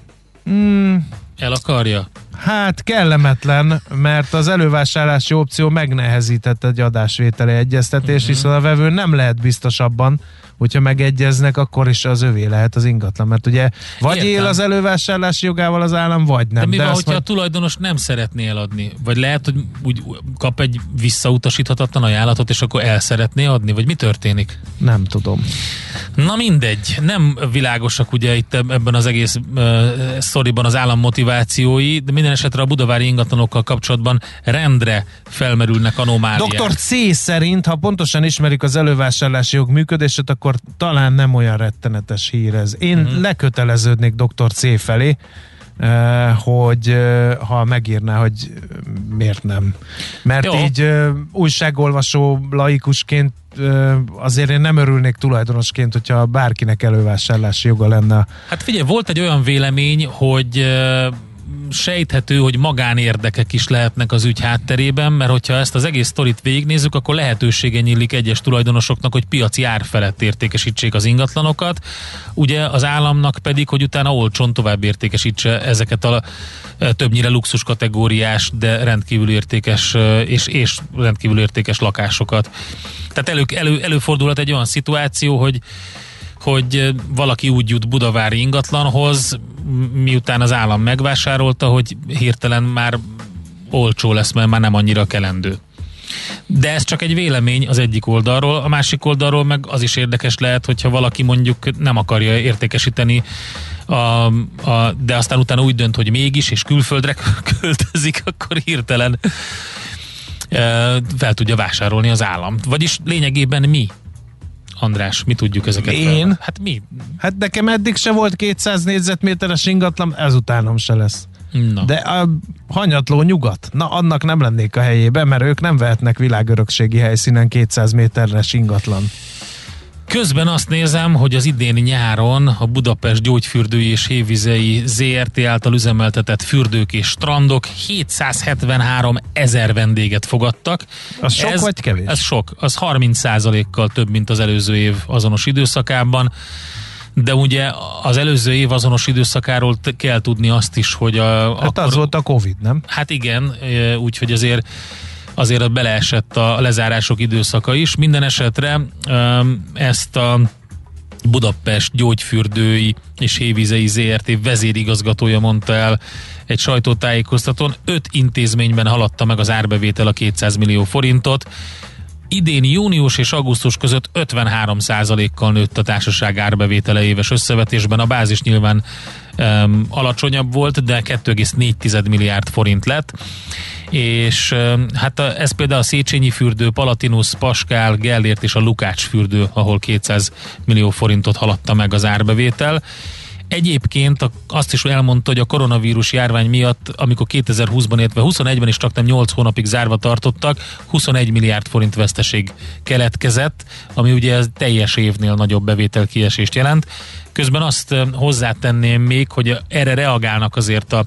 Mm, El akarja? Hát kellemetlen, mert az elővásárlási opció megnehezített egy adásvételi egyeztetést, uh-huh. viszont a vevő nem lehet biztos abban, hogyha megegyeznek, akkor is az övé lehet az ingatlan. Mert ugye vagy Értem. él az elővásárlási jogával az állam, vagy nem. De mi van, hogyha majd- a tulajdonos nem szeretné eladni? Vagy lehet, hogy úgy kap egy visszautasíthatatlan ajánlatot, és akkor el szeretné adni? Vagy mi történik? Nem tudom. Na mindegy, nem világosak ugye itt ebben az egész uh, sztoriban az állam motivációi, de minden esetre a budavári ingatlanokkal kapcsolatban rendre felmerülnek anomáliák. Dr. C szerint, ha pontosan ismerik az elővásárlási jog működését, akkor talán nem olyan rettenetes hír ez. Én Mhm. uh-huh. leköteleződnék Dr. C felé, hogy ha megírná, hogy miért nem. Mert Jó. így újságolvasó laikusként azért én nem örülnék tulajdonosként, hogyha bárkinek elővásárlási joga lenne. Hát figyelj, volt egy olyan vélemény, hogy sejthető, hogy magánérdekek is lehetnek az ügy hátterében, mert hogyha ezt az egész sztorit végignézzük, akkor lehetősége nyílik egyes tulajdonosoknak, hogy piaci ár felett értékesítsék az ingatlanokat, ugye az államnak pedig, hogy utána olcsón tovább értékesítse ezeket a ö, többnyire luxus kategóriás, de rendkívül értékes ö, és, és rendkívül értékes lakásokat. Tehát elő, elő, előfordulhat egy olyan szituáció, hogy hogy valaki úgy jut budavári ingatlanhoz, miután az állam megvásárolta, hogy hirtelen már olcsó lesz, mert már nem annyira kelendő. De ez csak egy vélemény az egyik oldalról, a másik oldalról meg az is érdekes lehet, hogyha valaki mondjuk nem akarja értékesíteni, a, a, de aztán utána úgy dönt, hogy mégis, és külföldre költözik, akkor hirtelen e, fel tudja vásárolni az állam. Vagyis lényegében mi? András, mi tudjuk ezeket? Én? fel- Hát mi? Hát nekem eddig se volt 200 négyzetméteres ingatlan, ezutánom se lesz. Na. De a hanyatló nyugat, na annak nem lennék a helyébe, mert ők nem vehetnek világörökségi helyszínen 200 méteres ingatlan. Közben azt nézem, hogy az idén nyáron a Budapest gyógyfürdői és hévizei ZRT által üzemeltetett fürdők és strandok 773 ezer vendéget fogadtak. Az sok vagy kevés? Ez sok. Az 30% kal több, mint az előző év azonos időszakában. De ugye az előző év azonos időszakáról kell tudni azt is, hogy a, Hát az volt a Covid, nem? Hát igen, úgyhogy azért azért ott beleesett a lezárások időszaka is. Minden esetre em, ezt a Budapest gyógyfürdői és hévizei ZRT vezérigazgatója mondta el egy sajtótájékoztatón. Öt intézményben haladta meg az árbevétel a 200 millió forintot. Idén június és augusztus között 53%-kal nőtt a társaság árbevétele éves összevetésben. A bázis nyilván um, alacsonyabb volt, de 2,4 milliárd forint lett. És um, hát a, ez például a Széchenyi fürdő, Palatinus, Paskál, Gellért és a Lukács fürdő, ahol 200 millió forintot haladta meg az árbevétel. Egyébként azt is elmondta, hogy a koronavírus járvány miatt, amikor 2020-ban, illetve 21-ben is csak nem 8 hónapig zárva tartottak, 21 milliárd forint veszteség keletkezett, ami ugye ez teljes évnél nagyobb bevételkiesést jelent. Közben azt hozzátenném még, hogy erre reagálnak azért a,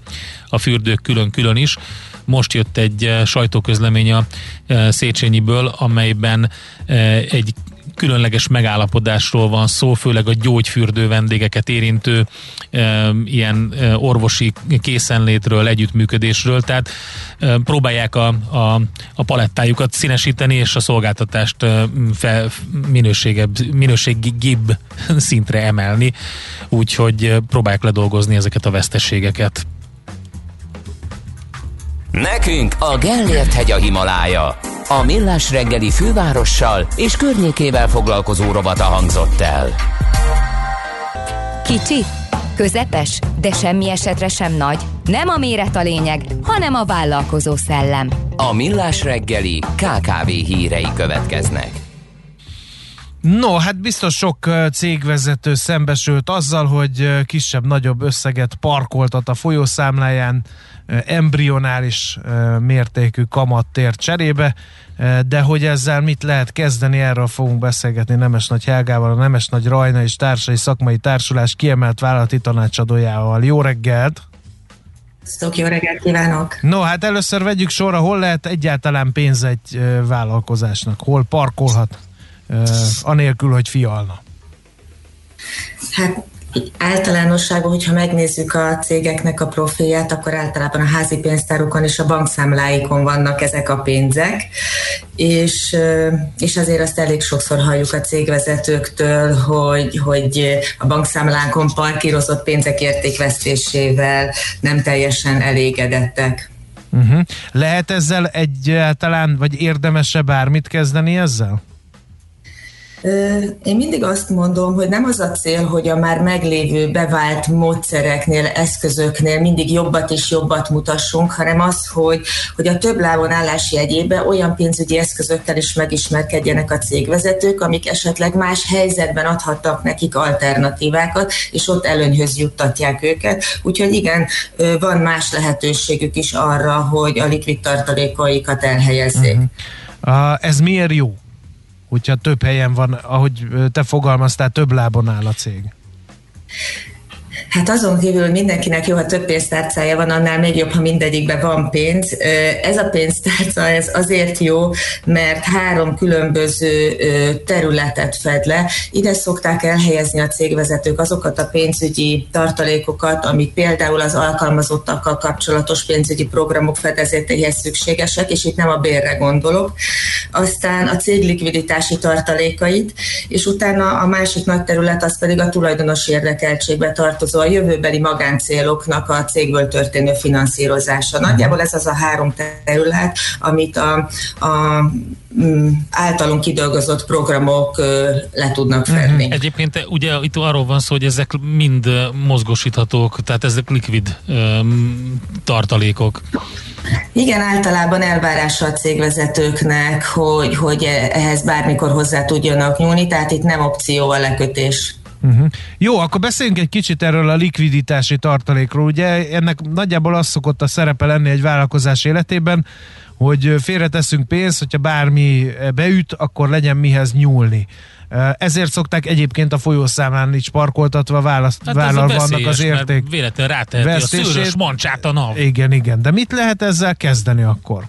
a fürdők külön-külön is. Most jött egy sajtóközlemény a Széchenyiből, amelyben egy különleges megállapodásról van szó, főleg a gyógyfürdő vendégeket érintő e, ilyen orvosi készenlétről, együttműködésről, tehát e, próbálják a, a, a palettájukat színesíteni, és a szolgáltatást e, fe, minőségebb, minőségibb szintre emelni, úgyhogy próbálják ledolgozni ezeket a veszteségeket. Nekünk a Gellért hegy a Himalája. A Millás reggeli fővárossal és környékével foglalkozó rovata hangzott el. Kicsi, közepes, de semmi esetre sem nagy. Nem a méret a lényeg, hanem a vállalkozó szellem. A Millás reggeli KKV hírei következnek. No, hát biztos sok cégvezető szembesült azzal, hogy kisebb-nagyobb összeget parkoltat a folyószámláján, embrionális mértékű kamattér cserébe, de hogy ezzel mit lehet kezdeni, erről fogunk beszélgetni Nemes Nagy Helgával, a Nemes Nagy Rajna és Társai Szakmai Társulás kiemelt vállalati tanácsadójával. Jó reggelt! Sziasztok, jó reggelt kívánok! No, hát először vegyük sorra, hol lehet egyáltalán pénz egy vállalkozásnak, hol parkolhat, anélkül, hogy fialna. Hát általánosságban, hogyha megnézzük a cégeknek a profilját, akkor általában a házi pénztárukon és a bankszámláikon vannak ezek a pénzek, és, és azért azt elég sokszor halljuk a cégvezetőktől, hogy, hogy a bankszámlánkon parkírozott pénzek értékvesztésével nem teljesen elégedettek. Uh-huh. Lehet ezzel egyáltalán, vagy érdemese bármit kezdeni ezzel? Én mindig azt mondom, hogy nem az a cél, hogy a már meglévő bevált módszereknél, eszközöknél mindig jobbat és jobbat mutassunk, hanem az, hogy, hogy a több lábon állás jegyében olyan pénzügyi eszközökkel is megismerkedjenek a cégvezetők, amik esetleg más helyzetben adhattak nekik alternatívákat, és ott előnyhöz juttatják őket. Úgyhogy igen, van más lehetőségük is arra, hogy a likvid tartalékaikat elhelyezzék. Uh-huh. Uh, ez miért jó? Hogyha több helyen van, ahogy te fogalmaztál, több lábon áll a cég? Hát azon kívül mindenkinek jó, ha több pénztárcája van, annál még jobb, ha mindegyikben van pénz. Ez a pénztárca ez azért jó, mert három különböző területet fed le. Ide szokták elhelyezni a cégvezetők azokat a pénzügyi tartalékokat, amik például az alkalmazottakkal kapcsolatos pénzügyi programok fedezetéhez szükségesek, és itt nem a bérre gondolok. Aztán a cég likviditási tartalékait, és utána a másik nagy terület az pedig a tulajdonos érdekeltségbe tartozó jövőbeli magáncéloknak a cégből történő finanszírozása. Nagyjából ez az a három terület, amit a, a mm, általunk kidolgozott programok le tudnak fedni. Uh-huh. Egyébként ugye itt arról van szó, hogy ezek mind mozgosíthatók, tehát ezek likvid um, tartalékok. Igen, általában elvárása a cégvezetőknek, hogy, hogy ehhez bármikor hozzá tudjanak nyúlni, tehát itt nem opció a lekötés. Uh-huh. Jó, akkor beszéljünk egy kicsit erről a likviditási tartalékról. Ugye ennek nagyjából az szokott a szerepe lenni egy vállalkozás életében, hogy félreteszünk pénzt, hogyha bármi beüt, akkor legyen mihez nyúlni. Ezért szokták egyébként a folyószámlán is parkoltatva választ, hát vállalva annak az érték. Véletlenül ráteheti a szőrös mancsát a nav. Igen, igen. De mit lehet ezzel kezdeni akkor?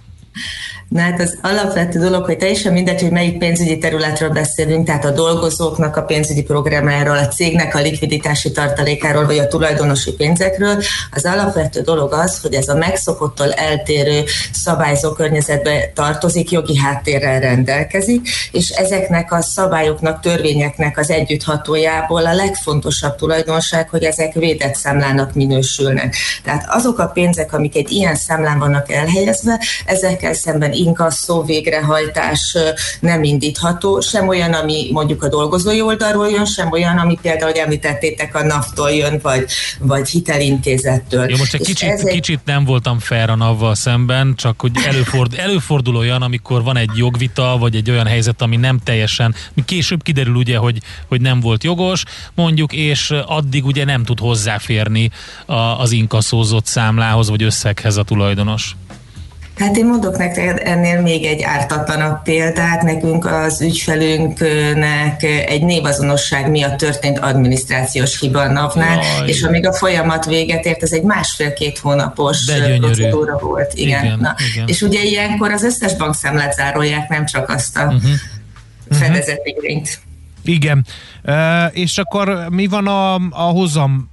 Na hát az alapvető dolog, hogy teljesen mindegy, hogy melyik pénzügyi területről beszélünk, tehát a dolgozóknak a pénzügyi programáról, a cégnek a likviditási tartalékáról, vagy a tulajdonosi pénzekről. Az alapvető dolog az, hogy ez a megszokottól eltérő szabályzó környezetbe tartozik, jogi háttérrel rendelkezik, és ezeknek a szabályoknak, törvényeknek az együtthatójából a legfontosabb tulajdonság, hogy ezek védett számlának minősülnek. Tehát azok a pénzek, amik egy ilyen számlán vannak elhelyezve, ezekkel szemben inkasszó végrehajtás nem indítható, sem olyan, ami mondjuk a dolgozói oldalról jön, sem olyan, ami például, hogy említettétek, a NAV-tól jön, vagy, vagy hitelintézettől. Jó, most egy kicsit, egy... kicsit nem voltam fair a NAV-val szemben, csak hogy előford, előfordul olyan, amikor van egy jogvita, vagy egy olyan helyzet, ami nem teljesen, később kiderül ugye, hogy, hogy nem volt jogos, mondjuk, és addig ugye nem tud hozzáférni a, az inkaszózott számlához, vagy összeghez a tulajdonos. Hát én mondok neked ennél még egy ártatlanabb példát. Nekünk az ügyfelünknek egy névazonosság miatt történt adminisztrációs hiba a NAV-nál, és amíg a folyamat véget ért, ez egy másfél-két hónapos procedúra volt. Igen, igen, Na. igen. És ugye ilyenkor az összes bankszámlát zárolják, nem csak azt a uh-huh. fedezetigényt. Igen. Uh, és akkor mi van a, a hozam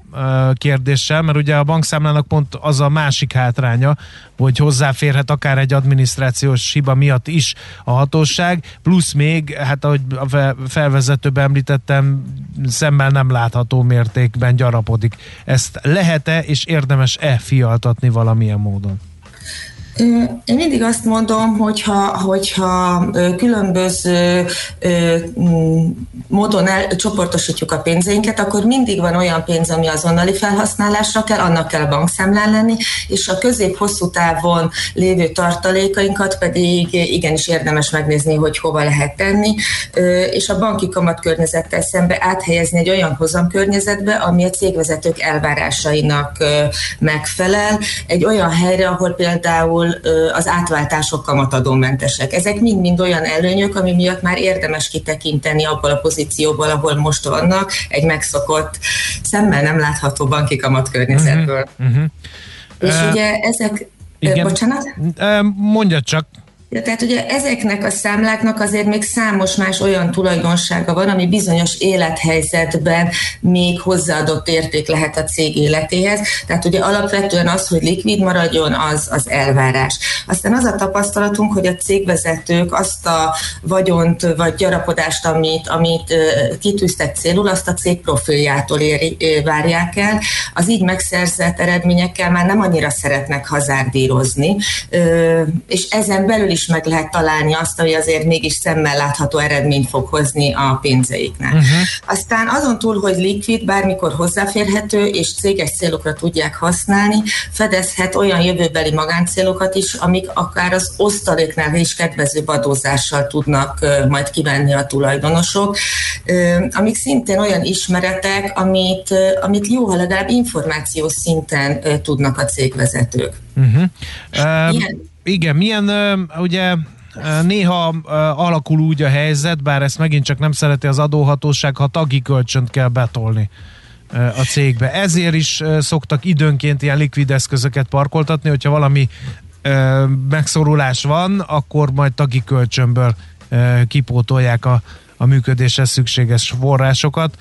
kérdéssel, mert ugye a bankszámlának pont az a másik hátránya, hogy hozzáférhet akár egy adminisztrációs hiba miatt is a hatóság, plusz még, hát ahogy a felvezetőben említettem, szemmel nem látható mértékben gyarapodik. Ezt lehet-e és érdemes-e fialtatni valamilyen módon? Én mindig azt mondom, hogyha, hogyha különböző módon el, csoportosítjuk a pénzeinket, akkor mindig van olyan pénz, ami azonnali felhasználásra kell, annak kell a bankszámlán lenni, és a közép-hosszú távon lévő tartalékainkat pedig igenis érdemes megnézni, hogy hova lehet tenni, és a banki kamatkörnyezettel szembe áthelyezni egy olyan hozamkörnyezetbe, ami a cégvezetők elvárásainak megfelel, egy olyan helyre, ahol például ahol az átváltások kamatadómentesek. Ezek mind-mind olyan előnyök, ami miatt már érdemes kitekinteni abból a pozícióból, ahol most vannak, egy megszokott, szemmel nem látható banki kamatkörnyezetből. Uh-huh, uh-huh. És uh, ugye ezek... Igen. Bocsánat? Mondja csak. Tehát ugye ezeknek a számláknak azért még számos más olyan tulajdonsága van, ami bizonyos élethelyzetben még hozzáadott érték lehet a cég életéhez. Tehát ugye alapvetően az, hogy likvid maradjon, az az elvárás. Aztán az a tapasztalatunk, hogy a cégvezetők azt a vagyont vagy gyarapodást, amit, amit kitűztek célul, azt a cég profiljától éri, várják el. Az így megszerzett eredményekkel már nem annyira szeretnek hazárdírozni, és ezen belül is is meg lehet találni azt, hogy azért mégis szemmel látható eredményt fog hozni a pénzeiknek. Uh-huh. Aztán azon túl, hogy likvid, bármikor hozzáférhető és céges célokra tudják használni, fedezhet olyan jövőbeli magáncélokat is, amik akár az osztaléknál is kedvezőbb adózással tudnak majd kivenni a tulajdonosok, amik szintén olyan ismeretek, amit, amit jó, ha legalább információs szinten tudnak a cégvezetők. Uh-huh. Uh, igen, milyen ugye néha alakul úgy a helyzet, bár ezt megint csak nem szereti az adóhatóság, ha tagi kölcsönt kell betolni a cégbe. Ezért is szoktak időnként ilyen likvid eszközöket parkoltatni, hogyha valami megszorulás van, akkor majd tagi kölcsönből kipótolják a, a működéshez szükséges forrásokat.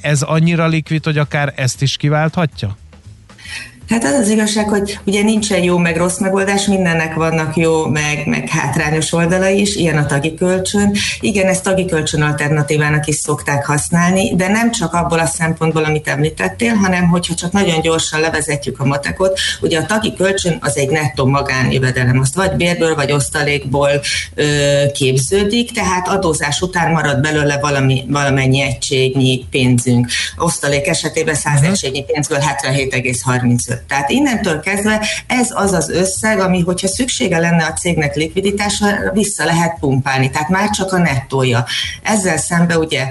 Ez annyira likvid, hogy akár ezt is kiválthatja? Hát az az igazság, hogy ugye nincsen jó meg rossz megoldás, mindennek vannak jó meg, meg hátrányos oldalai is, ilyen a tagi kölcsön. Igen, ezt tagi kölcsön alternatívának is szokták használni, de nem csak abból a szempontból, amit említettél, hanem hogyha csak nagyon gyorsan levezetjük a matekot, ugye a tagi kölcsön az egy nettó magánjövedelem, azt vagy bérből, vagy osztalékból ö, képződik, tehát adózás után marad belőle valami, valamennyi egységnyi pénzünk. Osztalék esetében 100 uh-huh. egységnyi pénzből 77,35 között. Tehát innentől kezdve ez az az összeg, ami, hogyha szüksége lenne a cégnek likviditásra, vissza lehet pumpálni, tehát már csak a nettója. Ezzel szemben ugye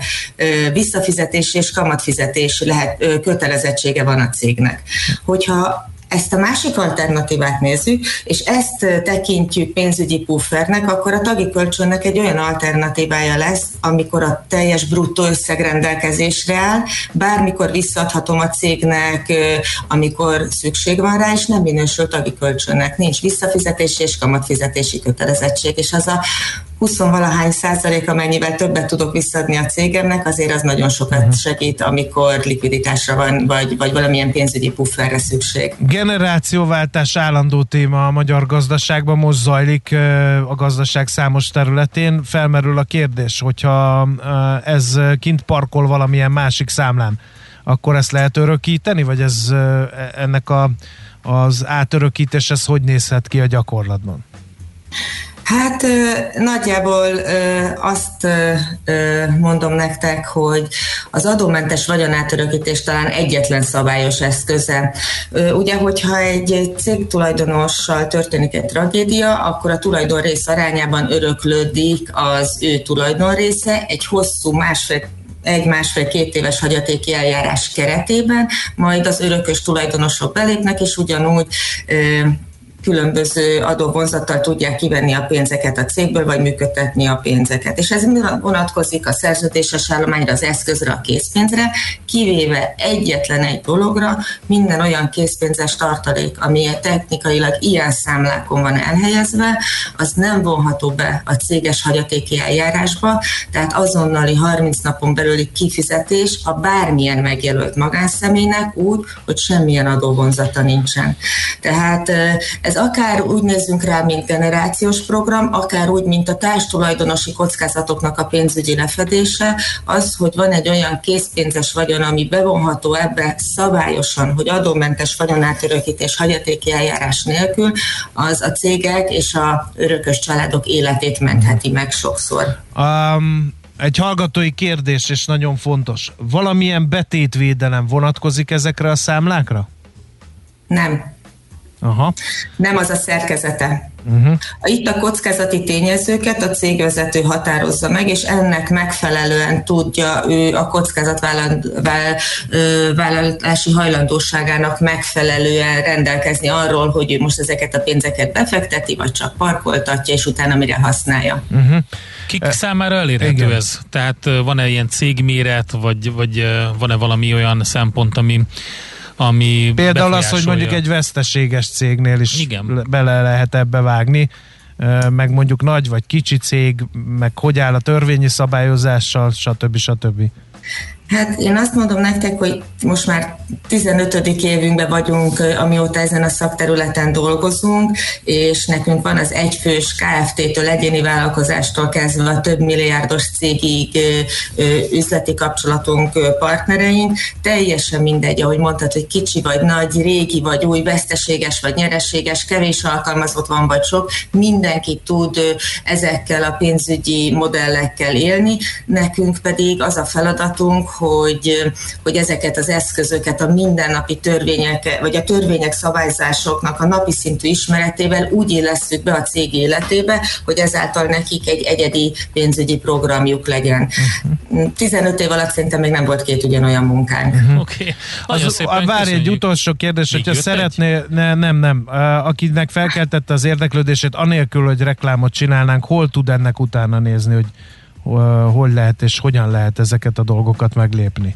visszafizetés és kamatfizetés lehet, kötelezettsége van a cégnek. Hogyha ezt a másik alternatívát nézzük, és ezt tekintjük pénzügyi puffernek, akkor a tagi kölcsönnek egy olyan alternatívája lesz, amikor a teljes bruttó összeg rendelkezésre áll, bármikor visszadhatom a cégnek, amikor szükség van rá, és nem minősül tagi kölcsönnek. Nincs visszafizetési és kamatfizetési kötelezettség, és az a 20-valahány százalék, amennyivel többet tudok visszadni a cégemnek, azért az nagyon sokat mhm. segít, amikor likviditásra van, vagy, vagy valamilyen pénzügyi pufferre szükség. Generációváltás állandó téma a magyar gazdaságban, most zajlik a gazdaság számos területén. Felmerül a kérdés, hogyha ez kint parkol valamilyen másik számlán, akkor ezt lehet örökíteni, vagy ez ennek a, az átörökítés, ez hogy nézhet ki a gyakorlatban? Hát nagyjából azt mondom nektek, hogy az adómentes vagyonátörökítés talán egyetlen szabályos eszköze. Ugye, hogyha egy cég tulajdonossal történik egy tragédia, akkor a tulajdonrész arányában öröklődik az ő tulajdonrésze egy hosszú másfél egy másfél-két éves hagyatéki eljárás keretében, majd az örökös tulajdonosok belépnek, és ugyanúgy különböző adóvonzattal tudják kivenni a pénzeket a cégből, vagy működtetni a pénzeket. És ez vonatkozik a szerződéses állományra, az eszközre, a készpénzre, kivéve egyetlen egy dologra, minden olyan készpénzes tartalék, ami technikailag ilyen számlákon van elhelyezve, az nem vonható be a céges hagyatéki eljárásba, tehát azonnali 30 napon belüli kifizetés a bármilyen megjelölt magánszemélynek úgy, hogy semmilyen adóvonzata nincsen. Tehát ez ez akár úgy nézzünk rá, mint generációs program, akár úgy, mint a társtulajdonosi kockázatoknak a pénzügyi lefedése, az, hogy van egy olyan készpénzes vagyon, ami bevonható ebbe szabályosan, hogy adómentes vagyonátörökítés hagyatéki eljárás nélkül, az a cégek és a örökös családok életét mentheti meg sokszor. Um, egy hallgatói kérdés, és nagyon fontos. Valamilyen betétvédelem vonatkozik ezekre a számlákra? Nem. Aha. Nem az a szerkezete. Uh-huh. Itt a kockázati tényezőket a cégvezető határozza meg, és ennek megfelelően tudja ő a kockázatvállalási hajlandóságának megfelelően rendelkezni arról, hogy ő most ezeket a pénzeket befekteti, vagy csak parkoltatja, és utána mire használja. Uh-huh. Kik e, számára elérhető Igen. ez? Tehát van-e ilyen cégméret, vagy, vagy van-e valami olyan szempont, ami ami Például az, hogy mondjuk egy veszteséges cégnél is Igen. bele lehet ebbe vágni, meg mondjuk nagy vagy kicsi cég, meg hogy áll a törvényi szabályozással, stb. stb. Hát én azt mondom nektek, hogy most már 15. évünkben vagyunk, amióta ezen a szakterületen dolgozunk, és nekünk van az egyfős KFT-től, egyéni vállalkozástól kezdve a több milliárdos cégig üzleti kapcsolatunk, partnereink. Teljesen mindegy, ahogy mondtad, hogy kicsi vagy nagy, régi vagy új, veszteséges vagy nyereséges, kevés alkalmazott van vagy sok, mindenki tud ezekkel a pénzügyi modellekkel élni. Nekünk pedig az a feladatunk, hogy, hogy ezeket az eszközöket a mindennapi törvények, vagy a törvények szabályzásoknak a napi szintű ismeretével úgy élesszük be a cég életébe, hogy ezáltal nekik egy egyedi pénzügyi programjuk legyen. Uh-huh. 15 év alatt szerintem még nem volt két ugyanolyan munkánk. Uh-huh. Oké. Okay. Várj egy utolsó kérdés, hogyha szeretné, ne, nem, nem, akinek felkeltette az érdeklődését, anélkül, hogy reklámot csinálnánk, hol tud ennek utána nézni, hogy hol lehet és hogyan lehet ezeket a dolgokat meglépni?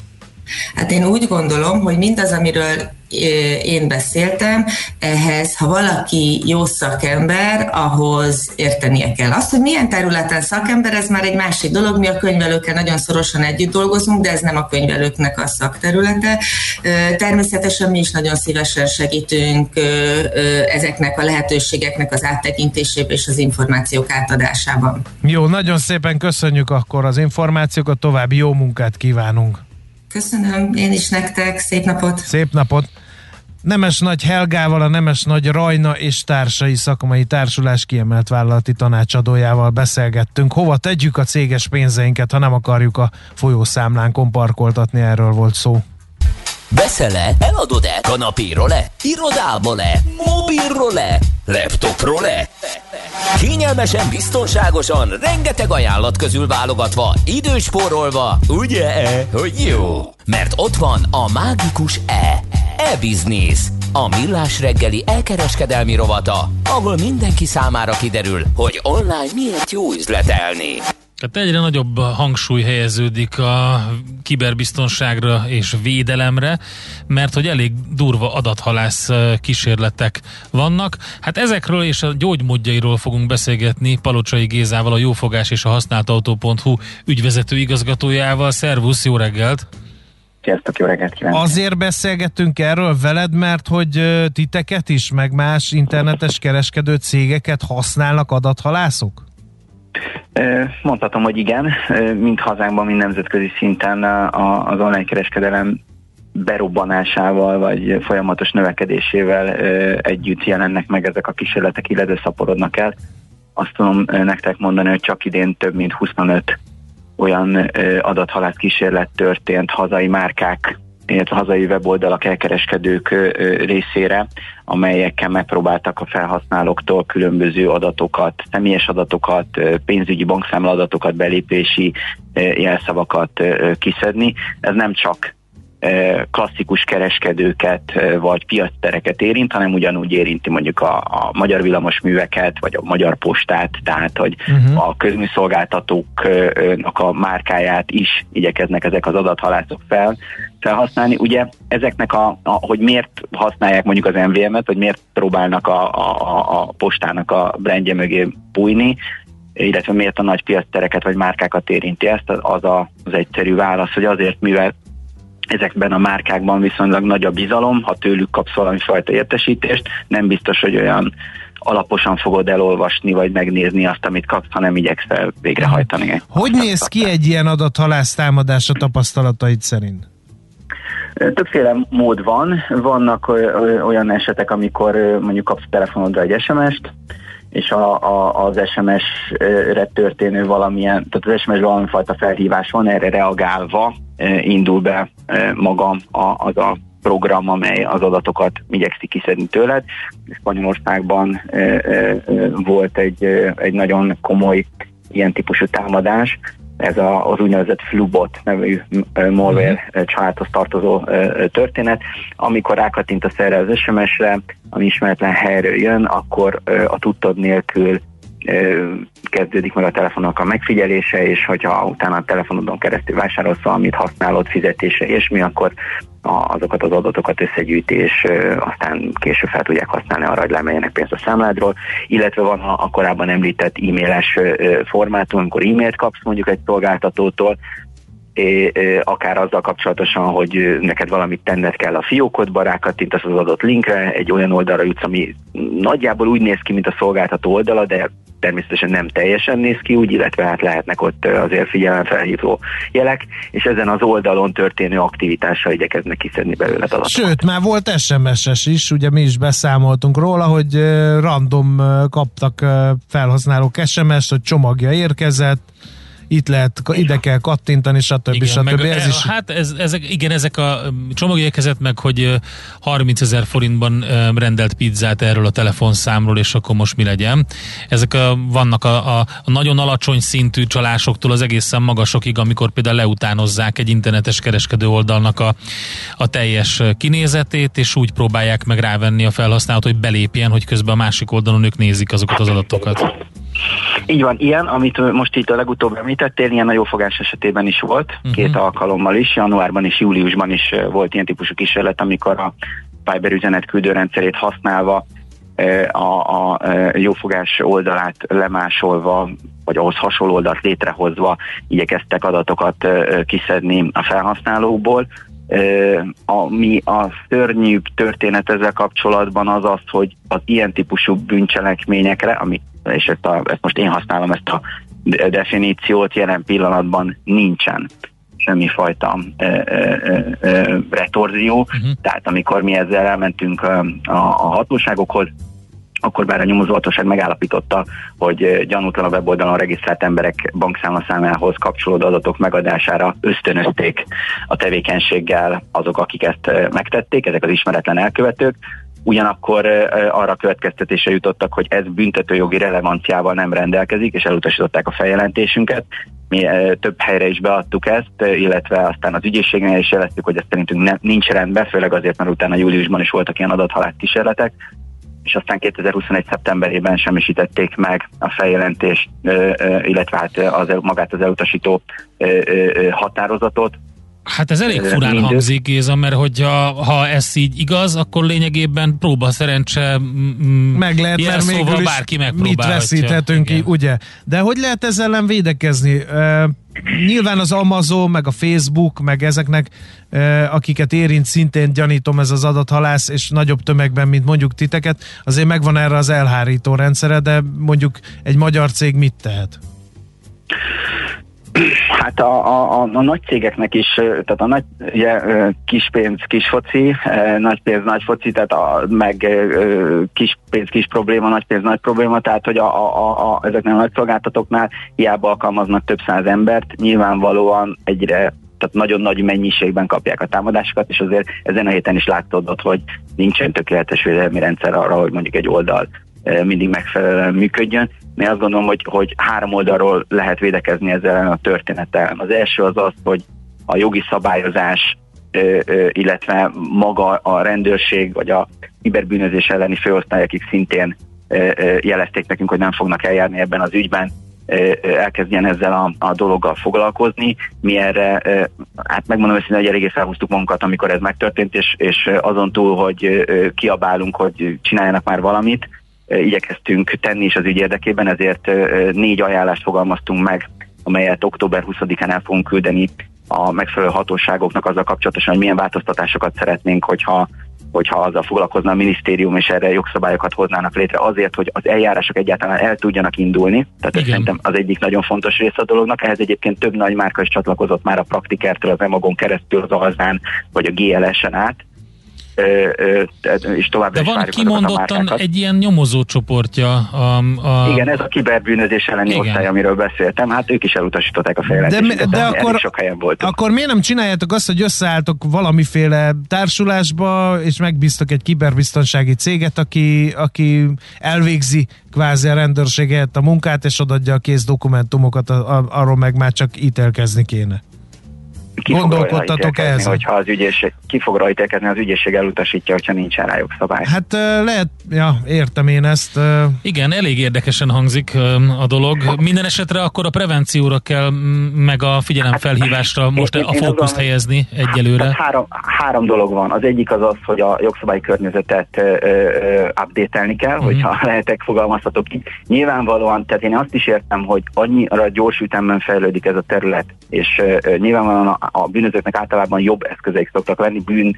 Hát én úgy gondolom, hogy mindaz, amiről én beszéltem, ehhez, ha valaki jó szakember, ahhoz értenie kell. Azt, hogy milyen területen szakember, ez már egy másik dolog. Mi a könyvelőkkel nagyon szorosan együtt dolgozunk, de ez nem a könyvelőknek a szakterülete. Természetesen mi is nagyon szívesen segítünk ezeknek a lehetőségeknek az áttekintésében és az információk átadásában. Jó, nagyon szépen köszönjük akkor az információkat, további jó munkát kívánunk. Köszönöm, én is nektek, szép napot! Szép napot! Nemes Nagy Helgával, a Nemes Nagy Rajna és társai szakmai társulás kiemelt vállalati tanácsadójával beszélgettünk. Hova tegyük a céges pénzeinket, ha nem akarjuk a folyószámlánkon parkoltatni, erről volt szó. Veszel-e? Eladod-e? Kanapéról-e? Irodából-e? Mobilról-e? Laptopról-e? Kényelmesen, biztonságosan, rengeteg ajánlat közül válogatva, időspórolva, ugye-e, hogy jó? Mert ott van a mágikus E. E-Business. A millás reggeli elkereskedelmi rovata, ahol mindenki számára kiderül, hogy online miért jó üzletelni. Tehát egyre nagyobb hangsúly helyeződik a kiberbiztonságra és védelemre, mert hogy elég durva adathalász kísérletek vannak. Hát ezekről és a gyógymódjairól fogunk beszélgetni Palocsai Gézával, a Jófogás és a Használtautó.hu ügyvezető igazgatójával. Szervusz, jó reggelt! Sziasztok, jó reggelt kívánok! Azért beszélgettünk erről veled, mert hogy titeket is, meg más internetes kereskedő cégeket használnak adathalászok? Mondhatom, hogy igen, mind hazánkban, mind nemzetközi szinten az online kereskedelem berobbanásával, vagy folyamatos növekedésével együtt jelennek meg ezek a kísérletek, illetve szaporodnak el. Azt tudom nektek mondani, hogy csak idén több mint 25 olyan adathalász kísérlet történt hazai márkák illetve hazai weboldalak elkereskedők részére, amelyekkel megpróbáltak a felhasználóktól különböző adatokat, személyes adatokat, pénzügyi bankszámla adatokat, belépési jelszavakat kiszedni. Ez nem csak klasszikus kereskedőket vagy piactereket érint, hanem ugyanúgy érinti mondjuk a, a magyar villamosműveket, vagy a magyar postát, tehát hogy uh-huh. a közműszolgáltatóknak a márkáját is igyekeznek ezek az adathalászok fel, felhasználni. Ugye ezeknek a, a hogy miért használják mondjuk az MVM-et, vagy miért próbálnak a, a, a postának a brandje mögé bújni, illetve miért a nagy piactereket vagy márkákat érinti ezt, az a, az egyszerű válasz, hogy azért, mivel ezekben a márkákban viszonylag nagy a bizalom, ha tőlük kapsz valami fajta értesítést, nem biztos, hogy olyan alaposan fogod elolvasni, vagy megnézni azt, amit kapsz, hanem igyekszel végrehajtani. Hogy néz ki egy ilyen adathalász támadás a tapasztalataid szerint? Többféle mód van. Vannak olyan esetek, amikor mondjuk kapsz telefonodra egy SMS-t, és a, a, az SMS-re történő valamilyen, tehát az SMS valamifajta felhívás van, erre reagálva indul be maga a, az a program, amely az adatokat igyekszik kiszedni tőled. Spanyolországban volt egy, egy nagyon komoly ilyen típusú támadás, ez a, az úgynevezett Flubot nevű malware mhm. családhoz tartozó történet. Amikor rákattintasz erre az SMS-re, ami ismeretlen helyről jön, akkor a tudtad nélkül kezdődik meg a telefonok a megfigyelése, és hogyha utána a telefonodon keresztül vásárolsz valamit, használod fizetése és mi, akkor azokat az adatokat összegyűjti, és aztán később fel tudják használni arra, hogy lemenjenek pénzt a számládról, illetve van a korábban említett e-mailes formátum, amikor e-mailt kapsz mondjuk egy szolgáltatótól, akár azzal kapcsolatosan, hogy neked valamit tenned kell a fiókodba, rákattintasz az adott linkre, egy olyan oldalra jutsz, ami nagyjából úgy néz ki, mint a szolgáltató oldala, de természetesen nem teljesen néz ki úgy, illetve hát lehetnek ott azért felhívó jelek, és ezen az oldalon történő aktivitásra igyekeznek kiszedni belőle adatokat. Sőt, már volt SMS-es is, ugye mi is beszámoltunk róla, hogy random kaptak felhasználók SMS-t, hogy csomagja érkezett, itt lehet, ide kell kattintani, stb. Igen, stb. Meg, ez is... Hát ez, ezek, igen, ezek a csomagjegykezet meg, hogy 30 ezer forintban rendelt pizzát erről a telefonszámról, és akkor most mi legyen. Ezek a, vannak a, a, a nagyon alacsony szintű csalásoktól az egészen magasokig, amikor például leutánozzák egy internetes kereskedő oldalnak a, a teljes kinézetét, és úgy próbálják meg rávenni a felhasználót, hogy belépjen, hogy közben a másik oldalon ők nézik azokat az adatokat. Így van, ilyen, amit most itt a legutóbb említettél, ilyen a jófogás esetében is volt, uh-huh. két alkalommal is, januárban és júliusban is volt ilyen típusú kísérlet, amikor a Viber üzenetküldő rendszerét használva a, a jófogás oldalát lemásolva, vagy ahhoz hasonló oldalt létrehozva igyekeztek adatokat kiszedni a felhasználókból. Ami a szörnyűbb történet ezzel kapcsolatban az az, hogy az ilyen típusú bűncselekményekre, ami és ezt, a, ezt most én használom ezt a definíciót, jelen pillanatban nincsen. Semmifajta ö, ö, ö, retorzió, uh-huh. tehát amikor mi ezzel elmentünk a, a hatóságokhoz, akkor bár a nyomozóhatóság megállapította, hogy gyanútlan a weboldalon regisztrált emberek bankszámlaszámához kapcsolódó adatok megadására ösztönözték a tevékenységgel azok, akik ezt megtették, ezek az ismeretlen elkövetők, ugyanakkor arra következtetése jutottak, hogy ez büntetőjogi relevanciával nem rendelkezik, és elutasították a feljelentésünket. Mi több helyre is beadtuk ezt, illetve aztán az ügyészségnél is jeleztük, hogy ez szerintünk ne, nincs rendben, főleg azért, mert utána júliusban is voltak ilyen adathalát kísérletek, és aztán 2021. szeptemberében semmisítették meg a feljelentést, illetve hát az, magát az elutasító határozatot, Hát ez elég furán Mindő. hangzik, Géza, mert hogyha ha ez így igaz, akkor lényegében próba szerencse meg lehet, mert szóval bárki mit veszíthetünk ki, ugye? De hogy lehet ezzel ellen védekezni? Uh, nyilván az Amazon, meg a Facebook, meg ezeknek, uh, akiket érint szintén gyanítom ez az adathalász, és nagyobb tömegben, mint mondjuk titeket, azért megvan erre az elhárító rendszere, de mondjuk egy magyar cég mit tehet? Hát a, a, a, a nagy cégeknek is, tehát a nagy ugye, kis pénz, kis foci, nagy pénz, nagy foci, tehát a, meg kis pénz, kis probléma, nagy pénz, nagy probléma, tehát hogy a, a, a, a, ezeknél a nagy szolgáltatóknál hiába alkalmaznak több száz embert, nyilvánvalóan egyre tehát nagyon nagy mennyiségben kapják a támadásokat, és azért ezen a héten is látszódott, hogy nincsen tökéletes védelmi rendszer arra, hogy mondjuk egy oldal mindig megfelelően működjön. Én azt gondolom, hogy, hogy három oldalról lehet védekezni ezzel a történettel. Az első az az, hogy a jogi szabályozás, illetve maga a rendőrség, vagy a kiberbűnözés elleni főosztály, akik szintén jelezték nekünk, hogy nem fognak eljárni ebben az ügyben, elkezdjen ezzel a, a dologgal foglalkozni. Mi erre, hát megmondom őszintén, hogy eléggé felhúztuk magunkat, amikor ez megtörtént, és, és azon túl, hogy kiabálunk, hogy csináljanak már valamit, igyekeztünk tenni is az ügy érdekében, ezért négy ajánlást fogalmaztunk meg, amelyet október 20-án el fogunk küldeni a megfelelő hatóságoknak azzal kapcsolatosan, hogy milyen változtatásokat szeretnénk, hogyha hogyha azzal foglalkozna a minisztérium, és erre jogszabályokat hoznának létre azért, hogy az eljárások egyáltalán el tudjanak indulni. Tehát ez szerintem az egyik nagyon fontos része a dolognak. Ehhez egyébként több nagy márka is csatlakozott már a Praktikertől, az Emagon keresztül, az Alzán, vagy a GLS-en át és továbbra De van kimondottan egy ilyen nyomozó csoportja. A, a... Igen, ez a kiberbűnözés elleni Igen. osztály, amiről beszéltem, hát ők is elutasították a fejlesztést. De, de, de akkor, sok helyen voltunk. akkor miért nem csináljátok azt, hogy összeálltok valamiféle társulásba, és megbíztok egy kiberbiztonsági céget, aki, aki elvégzi kvázi a rendőrséget a munkát, és odaadja a kész dokumentumokat, arról meg már csak ítélkezni kéne. Ki fog Gondolkodtatok ítélkezni, ezen? hogyha az ügyészség, ki fog rajta ítélkezni, az ügyészség elutasítja, hogyha nincsen rá jogszabály. Hát lehet, ja, értem én ezt. Igen, elég érdekesen hangzik a dolog. Minden esetre akkor a prevencióra kell, meg a figyelemfelhívásra most én- a én fókuszt gondolom, helyezni egyelőre. Tehát három, három dolog van. Az egyik az az, hogy a jogszabályi környezetet update-elni kell, Mhm. hogyha lehetek fogalmazhatok így. Nyilvánvalóan, tehát én azt is értem, hogy annyira gyors ütemben fejlődik ez a terület, és nyilvánvalóan a, a bűnözőknek általában jobb eszközeik szoktak lenni bűn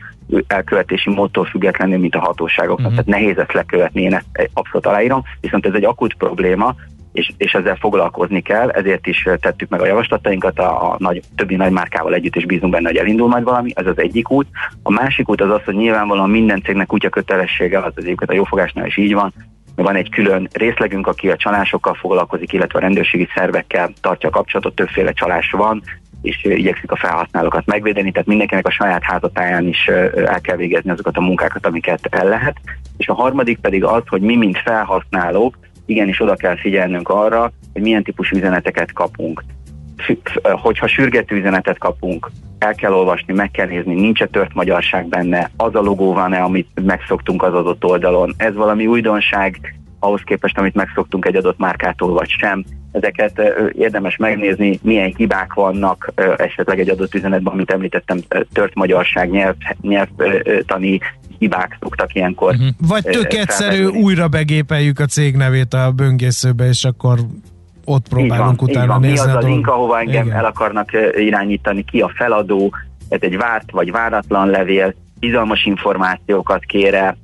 elkövetési módtól függetlenül, mint a hatóságoknak. Mhm. Tehát nehéz ezt lekövetni, én ezt abszolút aláírom, viszont ez egy akut probléma, és, és ezzel foglalkozni kell, ezért is tettük meg a javaslatainkat a, a nagy, többi nagy márkával együtt, és bízunk benne, hogy elindul majd valami, ez az egyik út. A másik út az az, hogy nyilvánvalóan minden cégnek kutya kötelessége, az az egyébként a jófogásnál is így van, van egy külön részlegünk, aki a csalásokkal foglalkozik, illetve a rendőrségi szervekkel tartja a kapcsolatot, többféle csalás van, és igyekszik a felhasználókat megvédeni, tehát mindenkinek a saját házatáján is el kell végezni azokat a munkákat, amiket el lehet. És a harmadik pedig az, hogy mi, mint felhasználók, igenis oda kell figyelnünk arra, hogy milyen típusú üzeneteket kapunk. Hogyha sürgető üzenetet kapunk, el kell olvasni, meg kell nézni, nincs-e tört magyarság benne, az a logó van-e, amit megszoktunk az adott oldalon, ez valami újdonság ahhoz képest, amit megszoktunk egy adott márkától, vagy sem. Ezeket érdemes megnézni, milyen hibák vannak esetleg egy adott üzenetben, amit említettem, tört magyarság, nyelv, nyelvtani hibák szoktak ilyenkor. Mhm. Vagy tök egyszerű, újra begépeljük a cég nevét a böngészőbe, és akkor ott próbálunk így van, utána így van. nézni Mi az a link, ahova engem Igen. el akarnak irányítani, ki a feladó, ez egy várt vagy váratlan levél, bizalmas információkat kére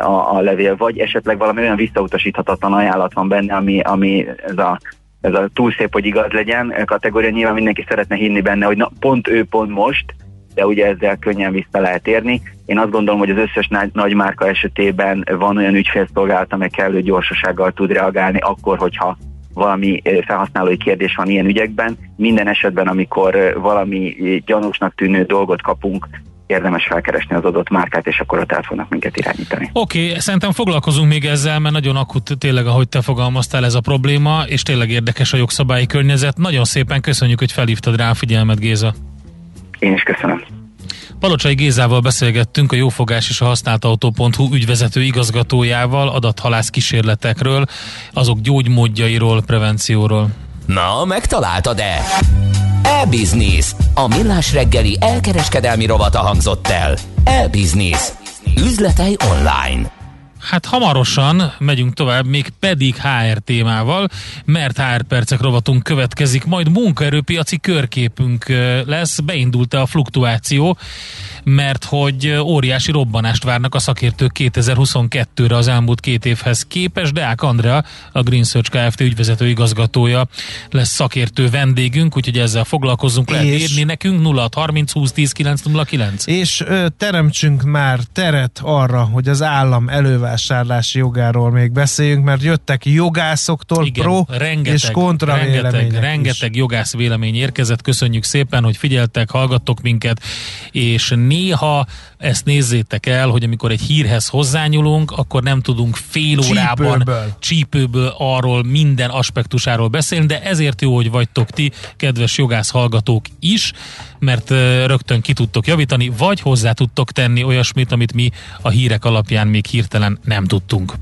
a, a levél, vagy esetleg valami olyan visszautasíthatatlan ajánlat van benne, ami, ami ez a ez a túl szép, hogy igaz legyen kategória, nyilván mindenki szeretne hinni benne, hogy na, pont ő, pont most, de ugye ezzel könnyen vissza lehet érni. Én azt gondolom, hogy az összes nagy, nagy márka esetében van olyan ügyfélszolgálat, amely kellő gyorsasággal tud reagálni akkor, hogyha valami felhasználói kérdés van ilyen ügyekben. Minden esetben, amikor valami gyanúsnak tűnő dolgot kapunk, érdemes felkeresni az adott márkát, és akkor ott el fognak minket irányítani. Oké, okay, szerintem foglalkozunk még ezzel, mert nagyon akut tényleg, ahogy te fogalmaztál ez a probléma, és tényleg érdekes a jogszabályi környezet. Nagyon szépen köszönjük, hogy felhívtad rá a figyelmet, Géza. Én is köszönöm. Palocsai Gézával beszélgettünk a Jófogás és a használtautó.hu ügyvezető igazgatójával adathalász kísérletekről, azok gyógymódjairól, prevencióról. Na, megtaláltad-e? E-Business. A millás reggeli elkereskedelmi rovata hangzott el. E-Business. Üzletei online. Hát hamarosan megyünk tovább, még pedig HR témával, mert HR percek rovatunk következik, majd munkaerőpiaci körképünk lesz, beindult a fluktuáció, mert hogy óriási robbanást várnak a szakértők 2022-re az elmúlt két évhez képest. Deák Andrea, a Green Search Kft. ügyvezető igazgatója lesz szakértő vendégünk, úgyhogy ezzel foglalkozunk. Lehet És- írni nekünk 0630 20 10 909. És ö, teremtsünk már teret arra, hogy az állam elővásárlási jogáról még beszéljünk, mert jöttek jogászoktól pro és kontra rengeteg, vélemények rengeteg jogász vélemény érkezett. Köszönjük szépen, hogy figyeltek, hallgattok minket, és néha ezt nézzétek el, hogy amikor egy hírhez hozzányúlunk, akkor nem tudunk fél órában Csípőből. csípőből arról minden aspektusáról beszélni, de ezért jó, hogy vagytok ti, kedves jogász hallgatók is, mert rögtön ki tudtok javítani, vagy hozzá tudtok tenni olyasmit, amit mi a hírek alapján még hirtelen nem tudtunk.